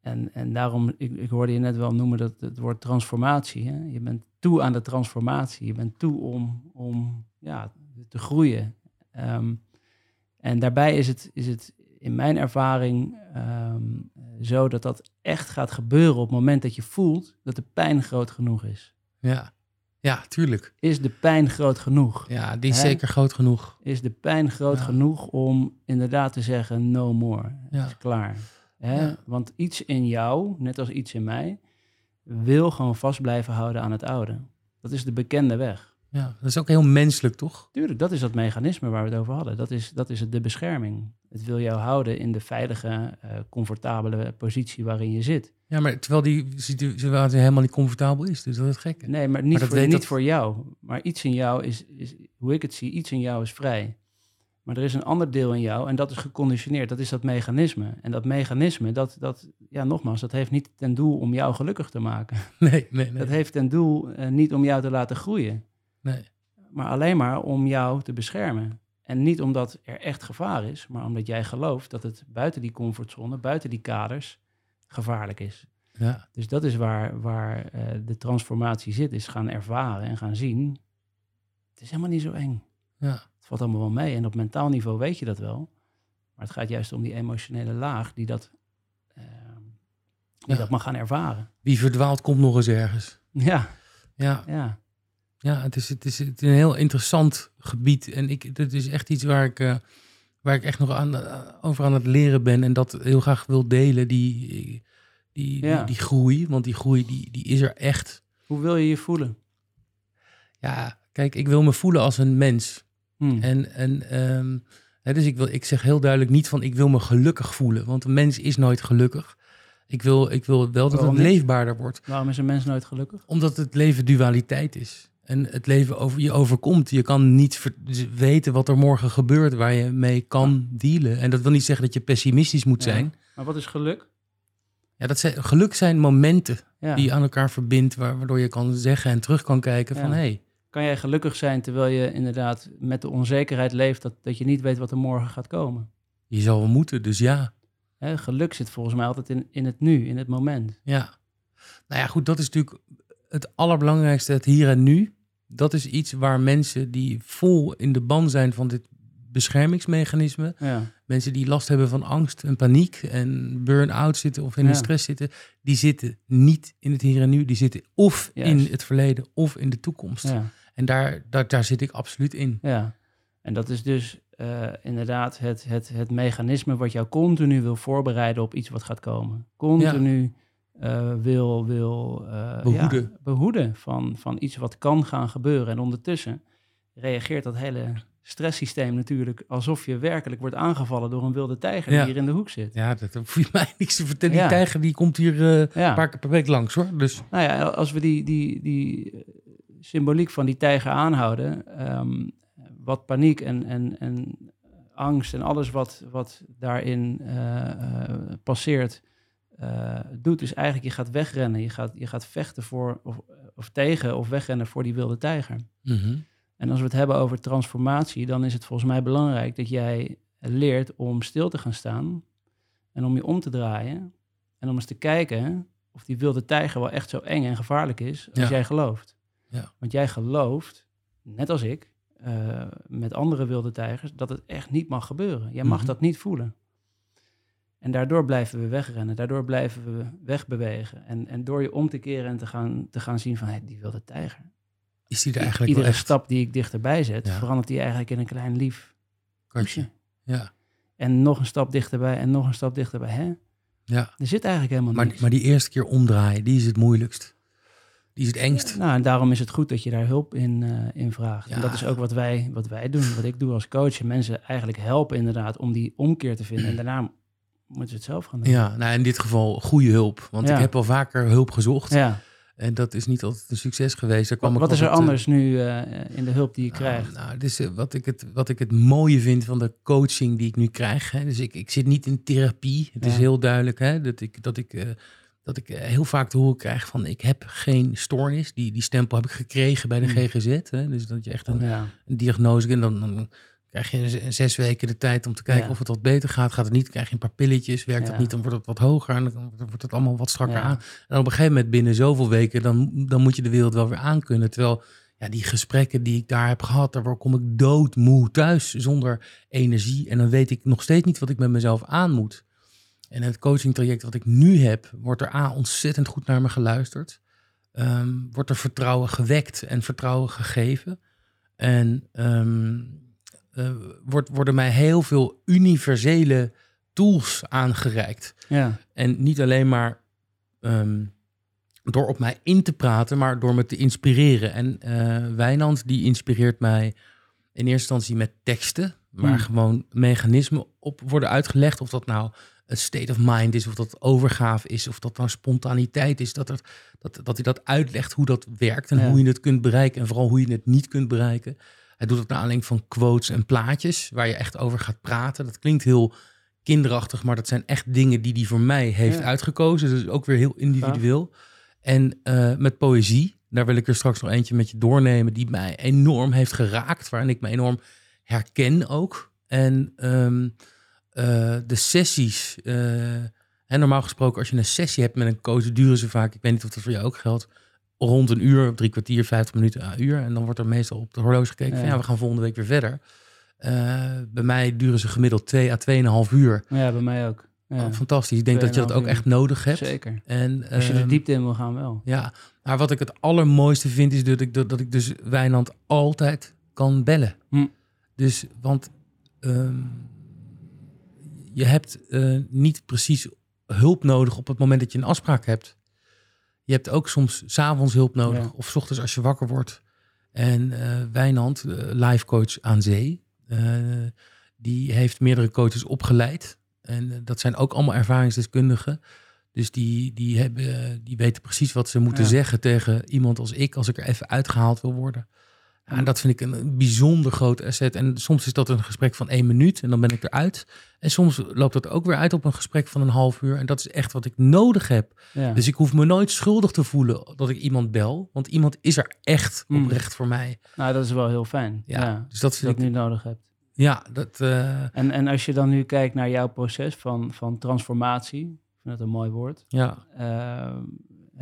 En, en daarom, ik, ik hoorde je net wel noemen dat het woord transformatie. Hè? Je bent toe aan de transformatie. Je bent toe om, om ja, te groeien. Ehm, en daarbij is het, is het in mijn ervaring ehm, zo dat dat echt gaat gebeuren op het moment dat je voelt dat de pijn groot genoeg is. ja. Ja, tuurlijk. Is de pijn groot genoeg? Ja, die is Hè? zeker groot genoeg. is de pijn groot Ja. genoeg om inderdaad te zeggen no more. Het Ja. is klaar. Hè? Ja. Want iets in jou, net als iets in mij, wil gewoon vast blijven houden aan het oude. Dat is de bekende weg. Ja, dat is ook heel menselijk, toch? Tuurlijk, dat is dat mechanisme waar we het over hadden. Dat is, dat is het, de bescherming. Het wil jou houden in de veilige, eh, comfortabele positie waarin je zit. Ja, maar terwijl die situatie helemaal niet comfortabel is. Dus dat is gekke. Nee, maar niet, voor, niet dat- voor jou. Maar iets in jou is, is, hoe ik het zie, iets in jou is vrij. Maar er is een ander deel in jou en dat is geconditioneerd. Dat is dat mechanisme. En dat mechanisme, dat, dat ja, nogmaals, dat heeft niet ten doel om jou gelukkig te maken. [LAUGHS] Nee, nee, nee. Dat heeft ten doel eh, niet om jou te laten groeien. nee. Maar alleen maar om jou te beschermen. En niet omdat er echt gevaar is, maar omdat jij gelooft dat het buiten die comfortzone, buiten die kaders, gevaarlijk is. Ja, Dus dat is waar, waar eh, de transformatie zit, is gaan ervaren en gaan zien. Het is helemaal niet zo eng. ja, Het valt allemaal wel mee. En op mentaal niveau weet je dat wel. Maar het gaat juist om die emotionele laag die dat, eh, die Ja. dat mag gaan ervaren. wie verdwaalt komt nog eens ergens. Ja, Ja, ja, ja het, is, het, is, het is een heel interessant gebied. En ik, het is echt iets waar ik, eh, waar ik echt nog aan, eh, over aan het leren ben. En dat heel graag wil delen, die, die, Ja. die, die groei. Want die groei die, die is er echt. Hoe wil je je voelen? Ja, kijk, ik wil me voelen als een mens. Hm. En, en ehm, hè, dus ik, wil, ik zeg heel duidelijk niet van ik wil me gelukkig voelen. Want een mens is nooit gelukkig. Ik wil, ik wil wel dat Waarom het leefbaarder wordt. Waarom is een mens nooit gelukkig? Omdat het leven dualiteit is. En het leven over, je overkomt. Je kan niet ver- weten wat er morgen gebeurt waar je mee kan dealen. En dat wil niet zeggen dat je pessimistisch moet Ja. zijn. Maar wat is geluk? Ja, dat zijn, geluk zijn momenten Ja. die je aan elkaar verbindt. waar- Waardoor je kan zeggen en terug kan kijken van Ja. hey, Kan jij gelukkig zijn terwijl je inderdaad met de onzekerheid leeft dat, dat je niet weet wat er morgen gaat komen? je zal wel moeten. Dus ja, Hè, geluk zit volgens mij altijd in, in het nu, in het moment. Ja. Nou ja, goed, dat is natuurlijk het allerbelangrijkste, het hier en nu. Dat is iets waar mensen die vol in de ban zijn van dit beschermingsmechanisme, Ja, mensen die last hebben van angst en paniek en burn-out zitten of in Ja. de stress zitten, die zitten niet in het hier en nu. Die zitten of in het verleden of in de toekomst. ja, En daar, daar, daar zit ik absoluut in. ja. En dat is dus eh, inderdaad het, het, het mechanisme wat jou continu wil voorbereiden op iets wat gaat komen. Continu eh, wil, wil eh, Behoeden. Ja, behoeden van, van iets wat kan gaan gebeuren. En ondertussen reageert dat hele stresssysteem natuurlijk alsof je werkelijk wordt aangevallen door een wilde tijger Ja. die hier in de hoek zit. Ja, dat hoef je [LAUGHS] mij niks te vertellen. Ja. Die tijger die komt hier eh, Ja. een paar keer per week langs hoor. Dus Nou ja, als we die, die, die symboliek van die tijger aanhouden, ehm, wat paniek en, en, en angst en alles wat, wat daarin passeert, eh, doet, is eigenlijk je gaat wegrennen. Je gaat, je gaat vechten voor of, of tegen of wegrennen voor die wilde tijger. mhm. En als we het hebben over transformatie, dan is het volgens mij belangrijk dat jij leert om stil te gaan staan en om je om te draaien en om eens te kijken of die wilde tijger wel echt zo eng en gevaarlijk is als Ja. jij gelooft. Ja. Want jij gelooft, net als ik, eh, met andere wilde tijgers, dat het echt niet mag gebeuren. Jij mag Mhm. dat niet voelen. En daardoor blijven we wegrennen, daardoor blijven we wegbewegen. En, en door je om te keren en te gaan, te gaan zien van, hé, die wilde tijger. is die er eigenlijk Iedere echt stap die ik dichterbij zet, Ja. verandert die eigenlijk in een klein lief kusje. Ja, En nog een stap dichterbij en nog een stap dichterbij. Hè? ja. Er zit eigenlijk helemaal Maar, niks. maar die eerste keer omdraaien, die is het moeilijkst. Die is het engst. Nou, en daarom is het goed dat je daar hulp in, eh, in vraagt. En Ja. dat is ook wat wij, wat wij doen, wat ik doe als coach. En mensen eigenlijk helpen inderdaad om die omkeer te vinden. En daarna moeten ze het zelf gaan doen. Ja, nou in dit geval goede hulp. Want Ja. ik heb al vaker hulp gezocht. Ja. En dat is niet altijd een succes geweest. Daar kwam Wat, wat is er eh, anders nu eh, in de hulp die je krijgt? Nou, dus, eh, wat, ik het, wat ik het mooie vind van de coaching die ik nu krijg. Hè, dus ik, ik zit niet in therapie. Het is heel duidelijk hè, dat ik, dat ik, dat ik heel vaak te horen krijg van ik heb geen stoornis. Die, die stempel heb ik gekregen bij de Hmm. GGZ. Hè, dus dat je echt een, ja. een diagnose en dan, dan krijg je zes weken de tijd om te kijken Ja. of het wat beter gaat. Gaat het niet, krijg je een paar pilletjes. Werkt Ja. het niet, dan wordt het wat hoger en dan wordt het allemaal wat strakker Ja. aan. En op een gegeven moment binnen zoveel weken, dan, dan moet je de wereld wel weer aankunnen. Terwijl ja, die gesprekken die ik daar heb gehad, daar kom ik doodmoe thuis zonder energie. En dan weet ik nog steeds niet wat ik met mezelf aan moet. En het coachingtraject wat ik nu heb, wordt er A, ontzettend goed naar me geluisterd. Ehm, wordt er vertrouwen gewekt en vertrouwen gegeven. En ehm, eh, wordt, worden mij heel veel universele tools aangereikt. Ja. En niet alleen maar ehm, door op mij in te praten, maar door me te inspireren. En eh Wijnand die inspireert mij in eerste instantie met teksten, waar Hmm. gewoon mechanismen op worden uitgelegd. Of dat nou een state of mind is, of dat overgave is, of dat nou spontaniteit is. Dat, er, dat, dat hij dat uitlegt hoe dat werkt en Ja. hoe je het kunt bereiken. En vooral hoe je het niet kunt bereiken. Hij doet het naar aanleiding van quotes en plaatjes, waar je echt over gaat praten. Dat klinkt heel kinderachtig, maar dat zijn echt dingen die hij voor mij heeft Ja. uitgekozen. Dus ook weer heel individueel. En eh, met poëzie, daar wil ik er straks nog eentje met je doornemen, die mij enorm heeft geraakt, waarin ik me enorm herken ook. En ehm, eh, de sessies, eh, en normaal gesproken als je een sessie hebt met een coach, duren ze vaak, ik weet niet of dat voor jou ook geldt, rond een uur, drie kwartier, vijftig minuten, een uur. En dan wordt er meestal op de horloge gekeken van Ja. we gaan volgende week weer verder. Eh, bij mij duren ze gemiddeld twee à tweeënhalf uur. ja, bij mij ook. Ja. Oh, fantastisch. Ik denk dat je dat ook 2,5 echt nodig hebt. Zeker. En, Als je de ehm, diepte in wil gaan wel. ja, maar wat ik het allermooiste vind is dat ik, dat, dat ik dus Wijnand altijd kan bellen. Hm. Dus, want ehm, je hebt eh, niet precies hulp nodig op het moment dat je een afspraak hebt. Je hebt ook soms s'avonds hulp nodig Ja. of 's ochtends als je wakker wordt. En eh Wijnand, eh, life coach aan zee, eh, die heeft meerdere coaches opgeleid. En dat zijn ook allemaal ervaringsdeskundigen. Dus die, die, hebben, die weten precies wat ze moeten Ja. zeggen tegen iemand als ik, als ik er even uitgehaald wil worden. Ja, en dat vind ik een bijzonder groot asset. En soms is dat een gesprek van één minuut en dan ben ik eruit. En soms loopt dat ook weer uit op een gesprek van een half uur. En dat is echt wat ik nodig heb. Ja. Dus ik hoef me nooit schuldig te voelen dat ik iemand bel. Want iemand is er echt Mm. oprecht voor mij. nou, dat is wel heel fijn. Ja, Ja. dus dat vind dat ik... nu nodig hebt. Ja, dat... eh, En, en als je dan nu kijkt naar jouw proces van, van transformatie, ik vind dat een mooi woord. ja, Ehm,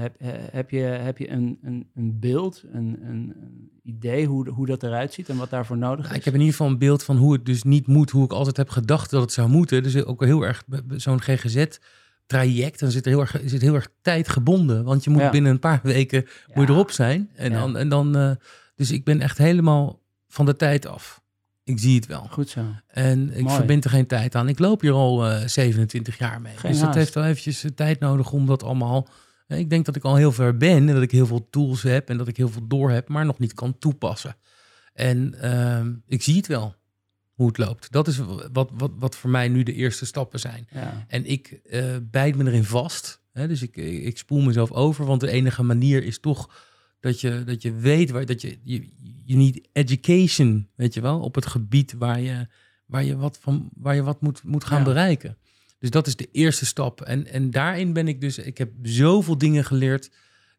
heb, he- heb je, heb je een, een, een beeld, een, een, idee hoe, hoe dat eruit ziet en wat daarvoor nodig Nou, is? ik heb in ieder geval een beeld van hoe het dus niet moet, hoe ik altijd heb gedacht dat het zou moeten. Dus ook heel erg zo'n GGZ-traject, dan zit er heel erg, zit heel erg tijdgebonden. Want je moet Ja. binnen een paar weken moet je Ja. erop zijn. En Ja. dan, en dan eh, dus ik ben echt helemaal van de tijd af. Ik zie het wel. Goed zo. En ik verbind er geen tijd aan. Ik loop hier al eh 27 jaar mee. Geen dus dat haast. heeft wel eventjes eh, tijd nodig om dat allemaal... eh, Ik denk dat ik al heel ver ben en dat ik heel veel tools heb en dat ik heel veel door heb, maar nog niet kan toepassen. En ehm, ik zie het wel, hoe het loopt. Dat is wat, wat, wat voor mij nu de eerste stappen zijn. Ja. En ik eh bijt me erin vast. Hè? Dus ik, ik spoel mezelf over, want de enige manier is toch dat je, dat je weet waar dat je, je, je niet education, weet je wel, op het gebied waar je, waar je wat van waar je wat moet, moet gaan Ja. bereiken. Dus dat is de eerste stap. En, en daarin ben ik dus, ik heb zoveel dingen geleerd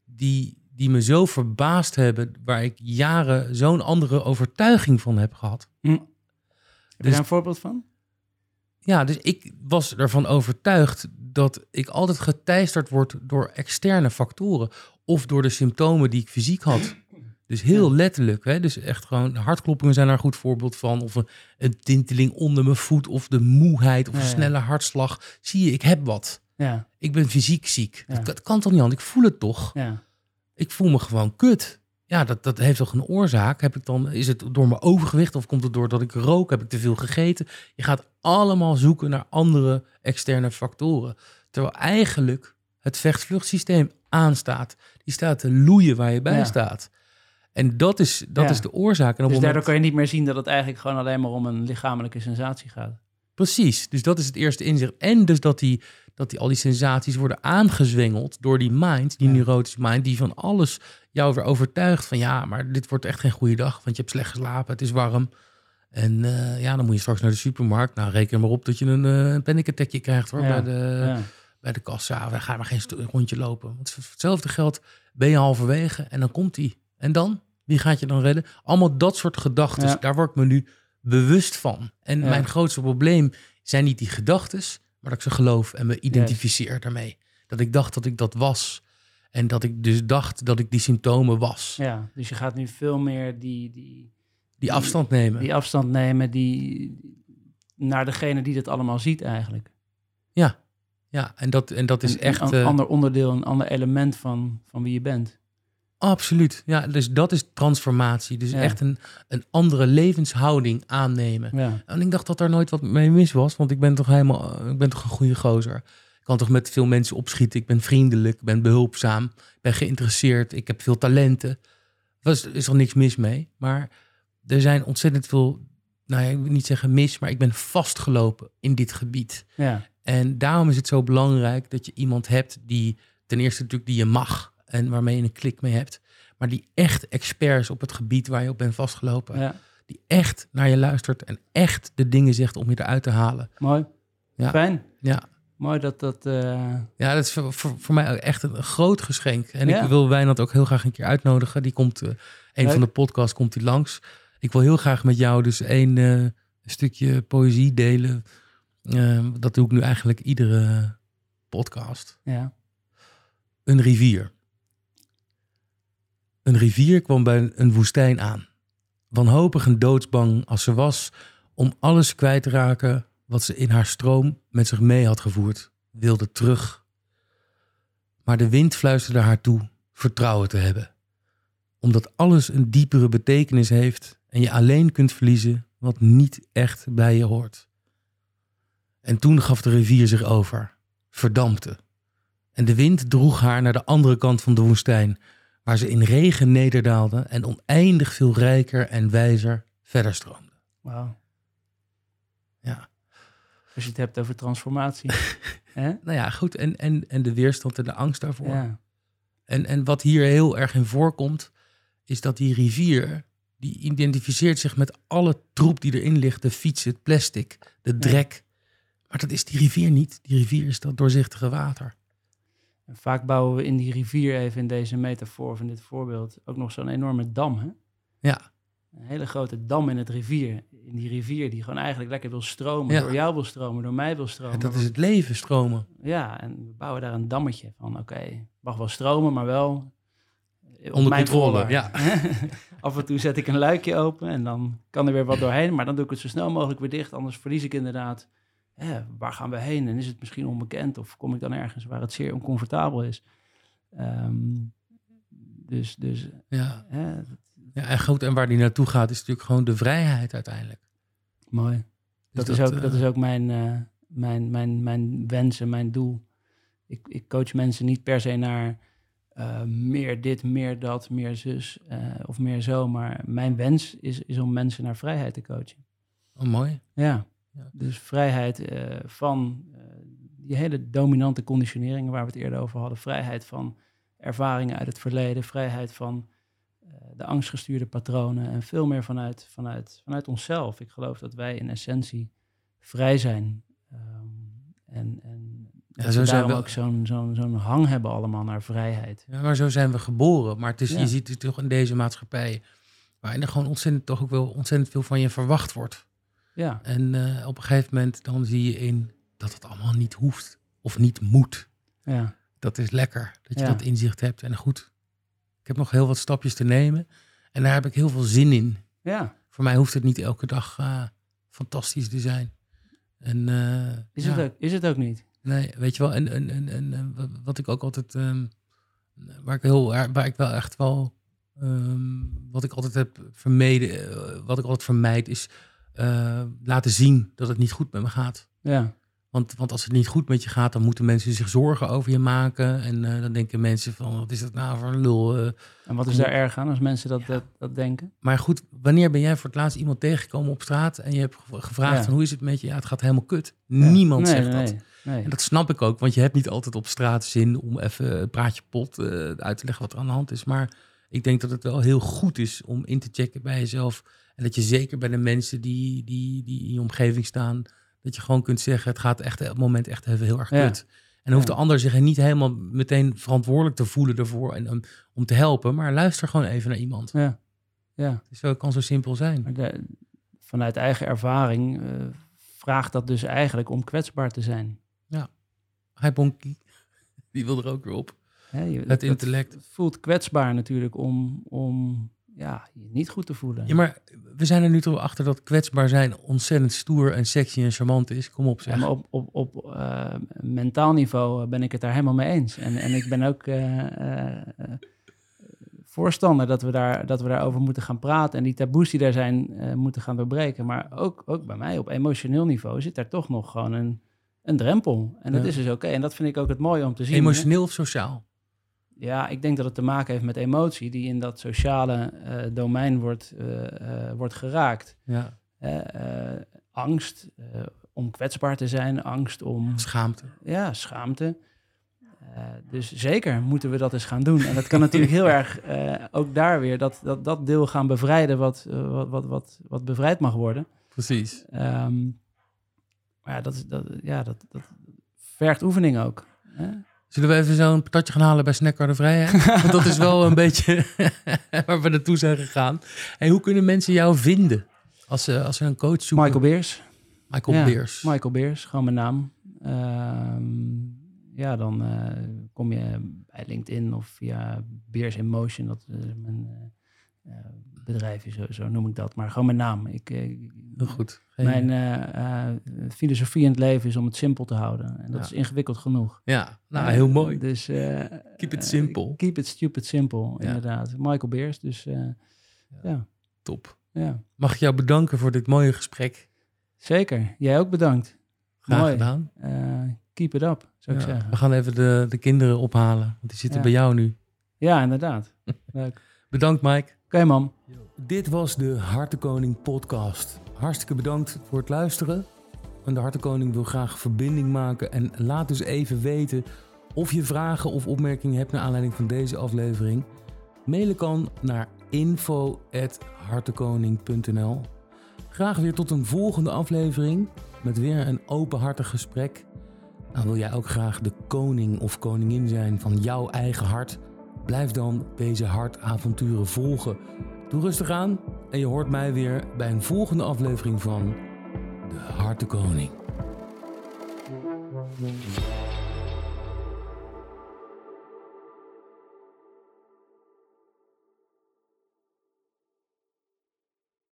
die, die me zo verbaasd hebben, waar ik jaren zo'n andere overtuiging van heb gehad. Hm. Heb je Dus- daar een voorbeeld van? Ja, dus ik was ervan overtuigd dat ik altijd geteisterd word door externe factoren of door de symptomen die ik fysiek had. Dus heel letterlijk, hè? dus echt gewoon hartkloppingen zijn daar een goed voorbeeld van. Of een, een tinteling onder mijn voet, of de moeheid, of Ja, een snelle hartslag. Zie je, ik heb wat. Ja, Ik ben fysiek ziek. Dat, dat kan toch niet anders? Ik voel het toch? ja, Ik voel me gewoon kut. Ja, dat, dat heeft toch een oorzaak? Heb ik dan, is het door mijn overgewicht of komt het doordat ik rook? Heb ik te veel gegeten? Je gaat allemaal zoeken naar andere externe factoren. Terwijl eigenlijk het vecht-vluchtsysteem aanstaat. Die staat te loeien waar je bij Ja. staat. En dat is, dat Ja. is de oorzaak. En op Dus daardoor kan je niet meer zien dat het eigenlijk gewoon alleen maar om een lichamelijke sensatie gaat. Precies, dus dat is het eerste inzicht. En dus dat, die, dat die, al die sensaties worden aangezwengeld door die mind, die Ja. neurotische mind, die van alles jou weer overtuigt van ja, maar dit wordt echt geen goede dag, want je hebt slecht geslapen, het is warm. En eh, ja, dan moet je straks naar de supermarkt. Nou, reken maar op dat je een, uh, een panic attackje krijgt hoor, Ja, bij, de, Ja. bij de kassa. We gaan maar geen rondje lopen. Want voor hetzelfde geld ben je halverwege en dan komt die. En dan? Wie gaat je dan redden? Allemaal dat soort gedachten. Ja. Daar word ik me nu bewust van. En Ja. mijn grootste probleem zijn niet die gedachten, maar dat ik ze geloof en me identificeer daarmee. Dat ik dacht dat ik dat was. En dat ik dus dacht dat ik die symptomen was. ja, dus je gaat nu veel meer die, die, Die afstand nemen. die afstand nemen die, naar degene die dat allemaal ziet eigenlijk. Ja. Ja, en dat, en dat is Een- echt... Een eh, ander onderdeel, een ander element van, van wie je bent. Absoluut. Ja, dus dat is transformatie. Dus Ja. echt een, een andere levenshouding aannemen. Ja, En ik dacht dat daar nooit wat mee mis was, want ik ben toch helemaal, ik ben toch een goede gozer. Ik kan toch met veel mensen opschieten. Ik ben vriendelijk, ik ben behulpzaam, ik ben geïnteresseerd, ik heb veel talenten. Er is, is er niks mis mee. Maar er zijn ontzettend veel, nou ja, ik wil niet zeggen mis, maar ik ben vastgelopen in dit gebied. ja, En daarom is het zo belangrijk dat je iemand hebt die ten eerste natuurlijk die je mag en waarmee je een klik mee hebt, maar die echt expert is op het gebied waar je op bent vastgelopen. ja. Die echt naar je luistert en echt de dingen zegt om je eruit te halen. mooi. Ja. Fijn. Ja, Mooi dat dat... eh, ja dat is voor, voor, voor mij echt een groot geschenk. En Ja. ik wil Wijnand ook heel graag een keer uitnodigen. Die komt, eh, een Leuk. van de podcasts komt hij langs. Ik wil heel graag met jou dus één eh, stukje poëzie delen. Eh, dat doe ik nu eigenlijk iedere podcast. ja, Een rivier. Een rivier kwam bij een woestijn aan. Wanhopig en doodsbang als ze was om alles kwijt te raken wat ze in haar stroom met zich mee had gevoerd, wilde terug. Maar de wind fluisterde haar toe vertrouwen te hebben, omdat alles een diepere betekenis heeft en je alleen kunt verliezen wat niet echt bij je hoort. En toen gaf de rivier zich over, verdampte. En de wind droeg haar naar de andere kant van de woestijn, waar ze in regen nederdaalde en oneindig veel rijker en wijzer verder stroomde. wauw. Ja. Als je het hebt over transformatie. [LAUGHS] Hè? Nou ja, goed. En, en, en de weerstand en de angst daarvoor. Ja, En, en wat hier heel erg in voorkomt, is dat die rivier, die identificeert zich met alle troep die erin ligt. De fiets, het plastic, de drek. Maar dat is die rivier niet. Die rivier is dat doorzichtige water. En vaak bouwen we in die rivier, even in deze metafoor van dit voorbeeld, ook nog zo'n enorme dam. Hè? Ja, Een hele grote dam in het rivier. In die rivier die gewoon eigenlijk lekker wil stromen. Ja. Door jou wil stromen, door mij wil stromen. en dat is het leven, stromen. Ja, en we bouwen daar een dammetje van. Oké, mag wel stromen, maar wel op Onder controle, ja. [LAUGHS] Af en toe zet ik een luikje open en dan kan er weer wat doorheen. Maar dan doe ik het zo snel mogelijk weer dicht. Anders verlies ik inderdaad, hè, waar gaan we heen? En is het misschien onbekend? Of kom ik dan ergens waar het zeer oncomfortabel is? Ehm, dus, dus Ja. hè, ja, en goed. En waar die naartoe gaat, is natuurlijk gewoon de vrijheid uiteindelijk. mooi. Dus Dat, is ook, eh, dat is ook mijn, eh, mijn, mijn, mijn wens en mijn doel. Ik, ik coach mensen niet per se naar eh, meer dit, meer dat, meer zus eh, of meer zo. Maar mijn wens is, is om mensen naar vrijheid te coachen. Oh, mooi. Ja, Ja. dus vrijheid eh, van eh, die hele dominante conditioneringen waar we het eerder over hadden. Vrijheid van ervaringen uit het verleden. Vrijheid van eh, de angstgestuurde patronen. En veel meer vanuit, vanuit, vanuit onszelf. Ik geloof dat wij in essentie vrij zijn. Ehm, en en Ja, dat zo we zijn daarom we- ook zo'n zo'n zo'n hang hebben allemaal naar vrijheid. Ja, maar zo zijn we geboren. Maar het is, Ja. je ziet het toch in deze maatschappij... waarin er gewoon ontzettend, toch ook wel ontzettend veel van je verwacht wordt. Ja, En eh, op een gegeven moment dan zie je in dat het allemaal niet hoeft. Of niet moet. ja, Dat is lekker, dat je Ja. dat inzicht hebt. En goed, ik heb nog heel wat stapjes te nemen. En daar heb ik heel veel zin in. ja. Voor mij hoeft het niet elke dag eh, fantastisch te zijn. En, eh, Is, ja, het ook, is het ook niet? Nee, weet je wel. En, en, en, en wa- wat ik ook altijd... ehm, waar, ik heel, waar ik wel echt wel... ehm, wat ik altijd heb vermeden... wat ik altijd vermijd is... eh, laten zien dat het niet goed met me gaat. Ja, Want, want als het niet goed met je gaat, dan moeten mensen zich zorgen over je maken. En eh, dan denken mensen van, wat is dat nou voor een lul? eh. en wat is daar erg aan als mensen dat, dat, dat denken? Maar goed, wanneer ben jij voor het laatst iemand tegengekomen op straat... en je hebt gev- gevraagd, Ja. van, hoe is het met je? Ja, het gaat helemaal kut. Ja. Niemand Nee, zegt nee, dat. Nee, nee. En dat snap ik ook, want je hebt niet altijd op straat zin... om even een praatje pot eh, uit te leggen wat er aan de hand is. Maar ik denk dat het wel heel goed is om in te checken bij jezelf... en dat je zeker bij de mensen die, die, die in je omgeving staan... dat je gewoon kunt zeggen, het gaat echt op het moment echt even heel erg Ja. kut. En dan hoeft Ja. de ander zich niet helemaal meteen verantwoordelijk te voelen ervoor... En, om, om te helpen, maar luister gewoon even naar iemand. Ja, ja. Dus het kan zo simpel zijn. De- vanuit eigen ervaring eh, vraagt dat dus eigenlijk om kwetsbaar te zijn. Hi Bonkie, die wil er ook weer op. Hè, je, Het intellect. voelt kwetsbaar natuurlijk om, om ja, je niet goed te voelen. Ja, maar we zijn er nu toch achter dat kwetsbaar zijn ontzettend stoer en sexy en charmant is. Kom op Ja, zeg. maar op, op, op eh, mentaal niveau ben ik het daar helemaal mee eens. En, en ik ben ook eh, eh, eh, voorstander dat we, daar, dat we daarover moeten gaan praten. En die taboes die daar zijn, eh, moeten gaan doorbreken. Maar ook, ook bij mij op emotioneel niveau zit daar toch nog gewoon een, een drempel. En dat Ja. is dus oké. En dat vind ik ook het mooie om te zien. hè. Emotioneel of sociaal? Ja, ik denk dat het te maken heeft met emotie die in dat sociale eh, domein wordt, eh, eh, wordt geraakt. Ja. Angst om kwetsbaar te zijn, angst om Schaamte. ja, schaamte. Dus zeker moeten we dat eens gaan doen. En dat kan natuurlijk heel [LAUGHS] erg ook daar weer dat, dat, dat deel gaan bevrijden wat, wat, wat, wat, wat bevrijd mag worden. Precies. Ehm, maar ja, dat, is- dat, ja dat, dat vergt oefening ook. Hè? Zullen we even zo'n patatje gaan halen bij Snackbar de Vrijheid? [LAUGHS] Want dat is wel een beetje [LAUGHS] waar we naartoe zijn gegaan. En hoe kunnen mensen jou vinden? Als ze, als ze een coach zoeken. Michael Beers. Michael Ja, Beers. Michael Beers, gewoon mijn naam. Ehm, ja, dan eh, kom je bij LinkedIn of via Beers in Motion. Dat is mijn eh, bedrijf, is, zo, zo noem ik dat. Maar gewoon mijn naam. Ik, eh, goed. Geen- Mijn eh, eh, filosofie in het leven is om het simpel te houden. En dat Ja. is ingewikkeld genoeg. Ja, nou heel mooi. Dus, Keep it simple. keep it stupid simple, Ja. inderdaad. Michael Beers, dus eh, ja. Top. ja, Mag ik jou bedanken voor dit mooie gesprek. zeker. Jij ook bedankt. Graag Mooi. gedaan. Keep it up, zou ik Ja, zeggen. we gaan even de, de kinderen ophalen, want die zitten Ja. bij jou nu. Ja, inderdaad. [LAUGHS] Leuk. Bedankt Mike. Oké, man. Dit was de Hartenkoning podcast. Hartstikke bedankt voor het luisteren. En de Hartenkoning wil graag verbinding maken. En laat dus even weten of je vragen of opmerkingen hebt naar aanleiding van deze aflevering. Mailen kan naar info.hartenkoning.nl Graag weer tot een volgende aflevering met weer een openhartig gesprek. Nou, wil jij ook graag de koning of koningin zijn van jouw eigen hart? Blijf dan deze hartavonturen volgen. Doe rustig aan en je hoort mij weer bij een volgende aflevering van De Hartenkoning. Koning.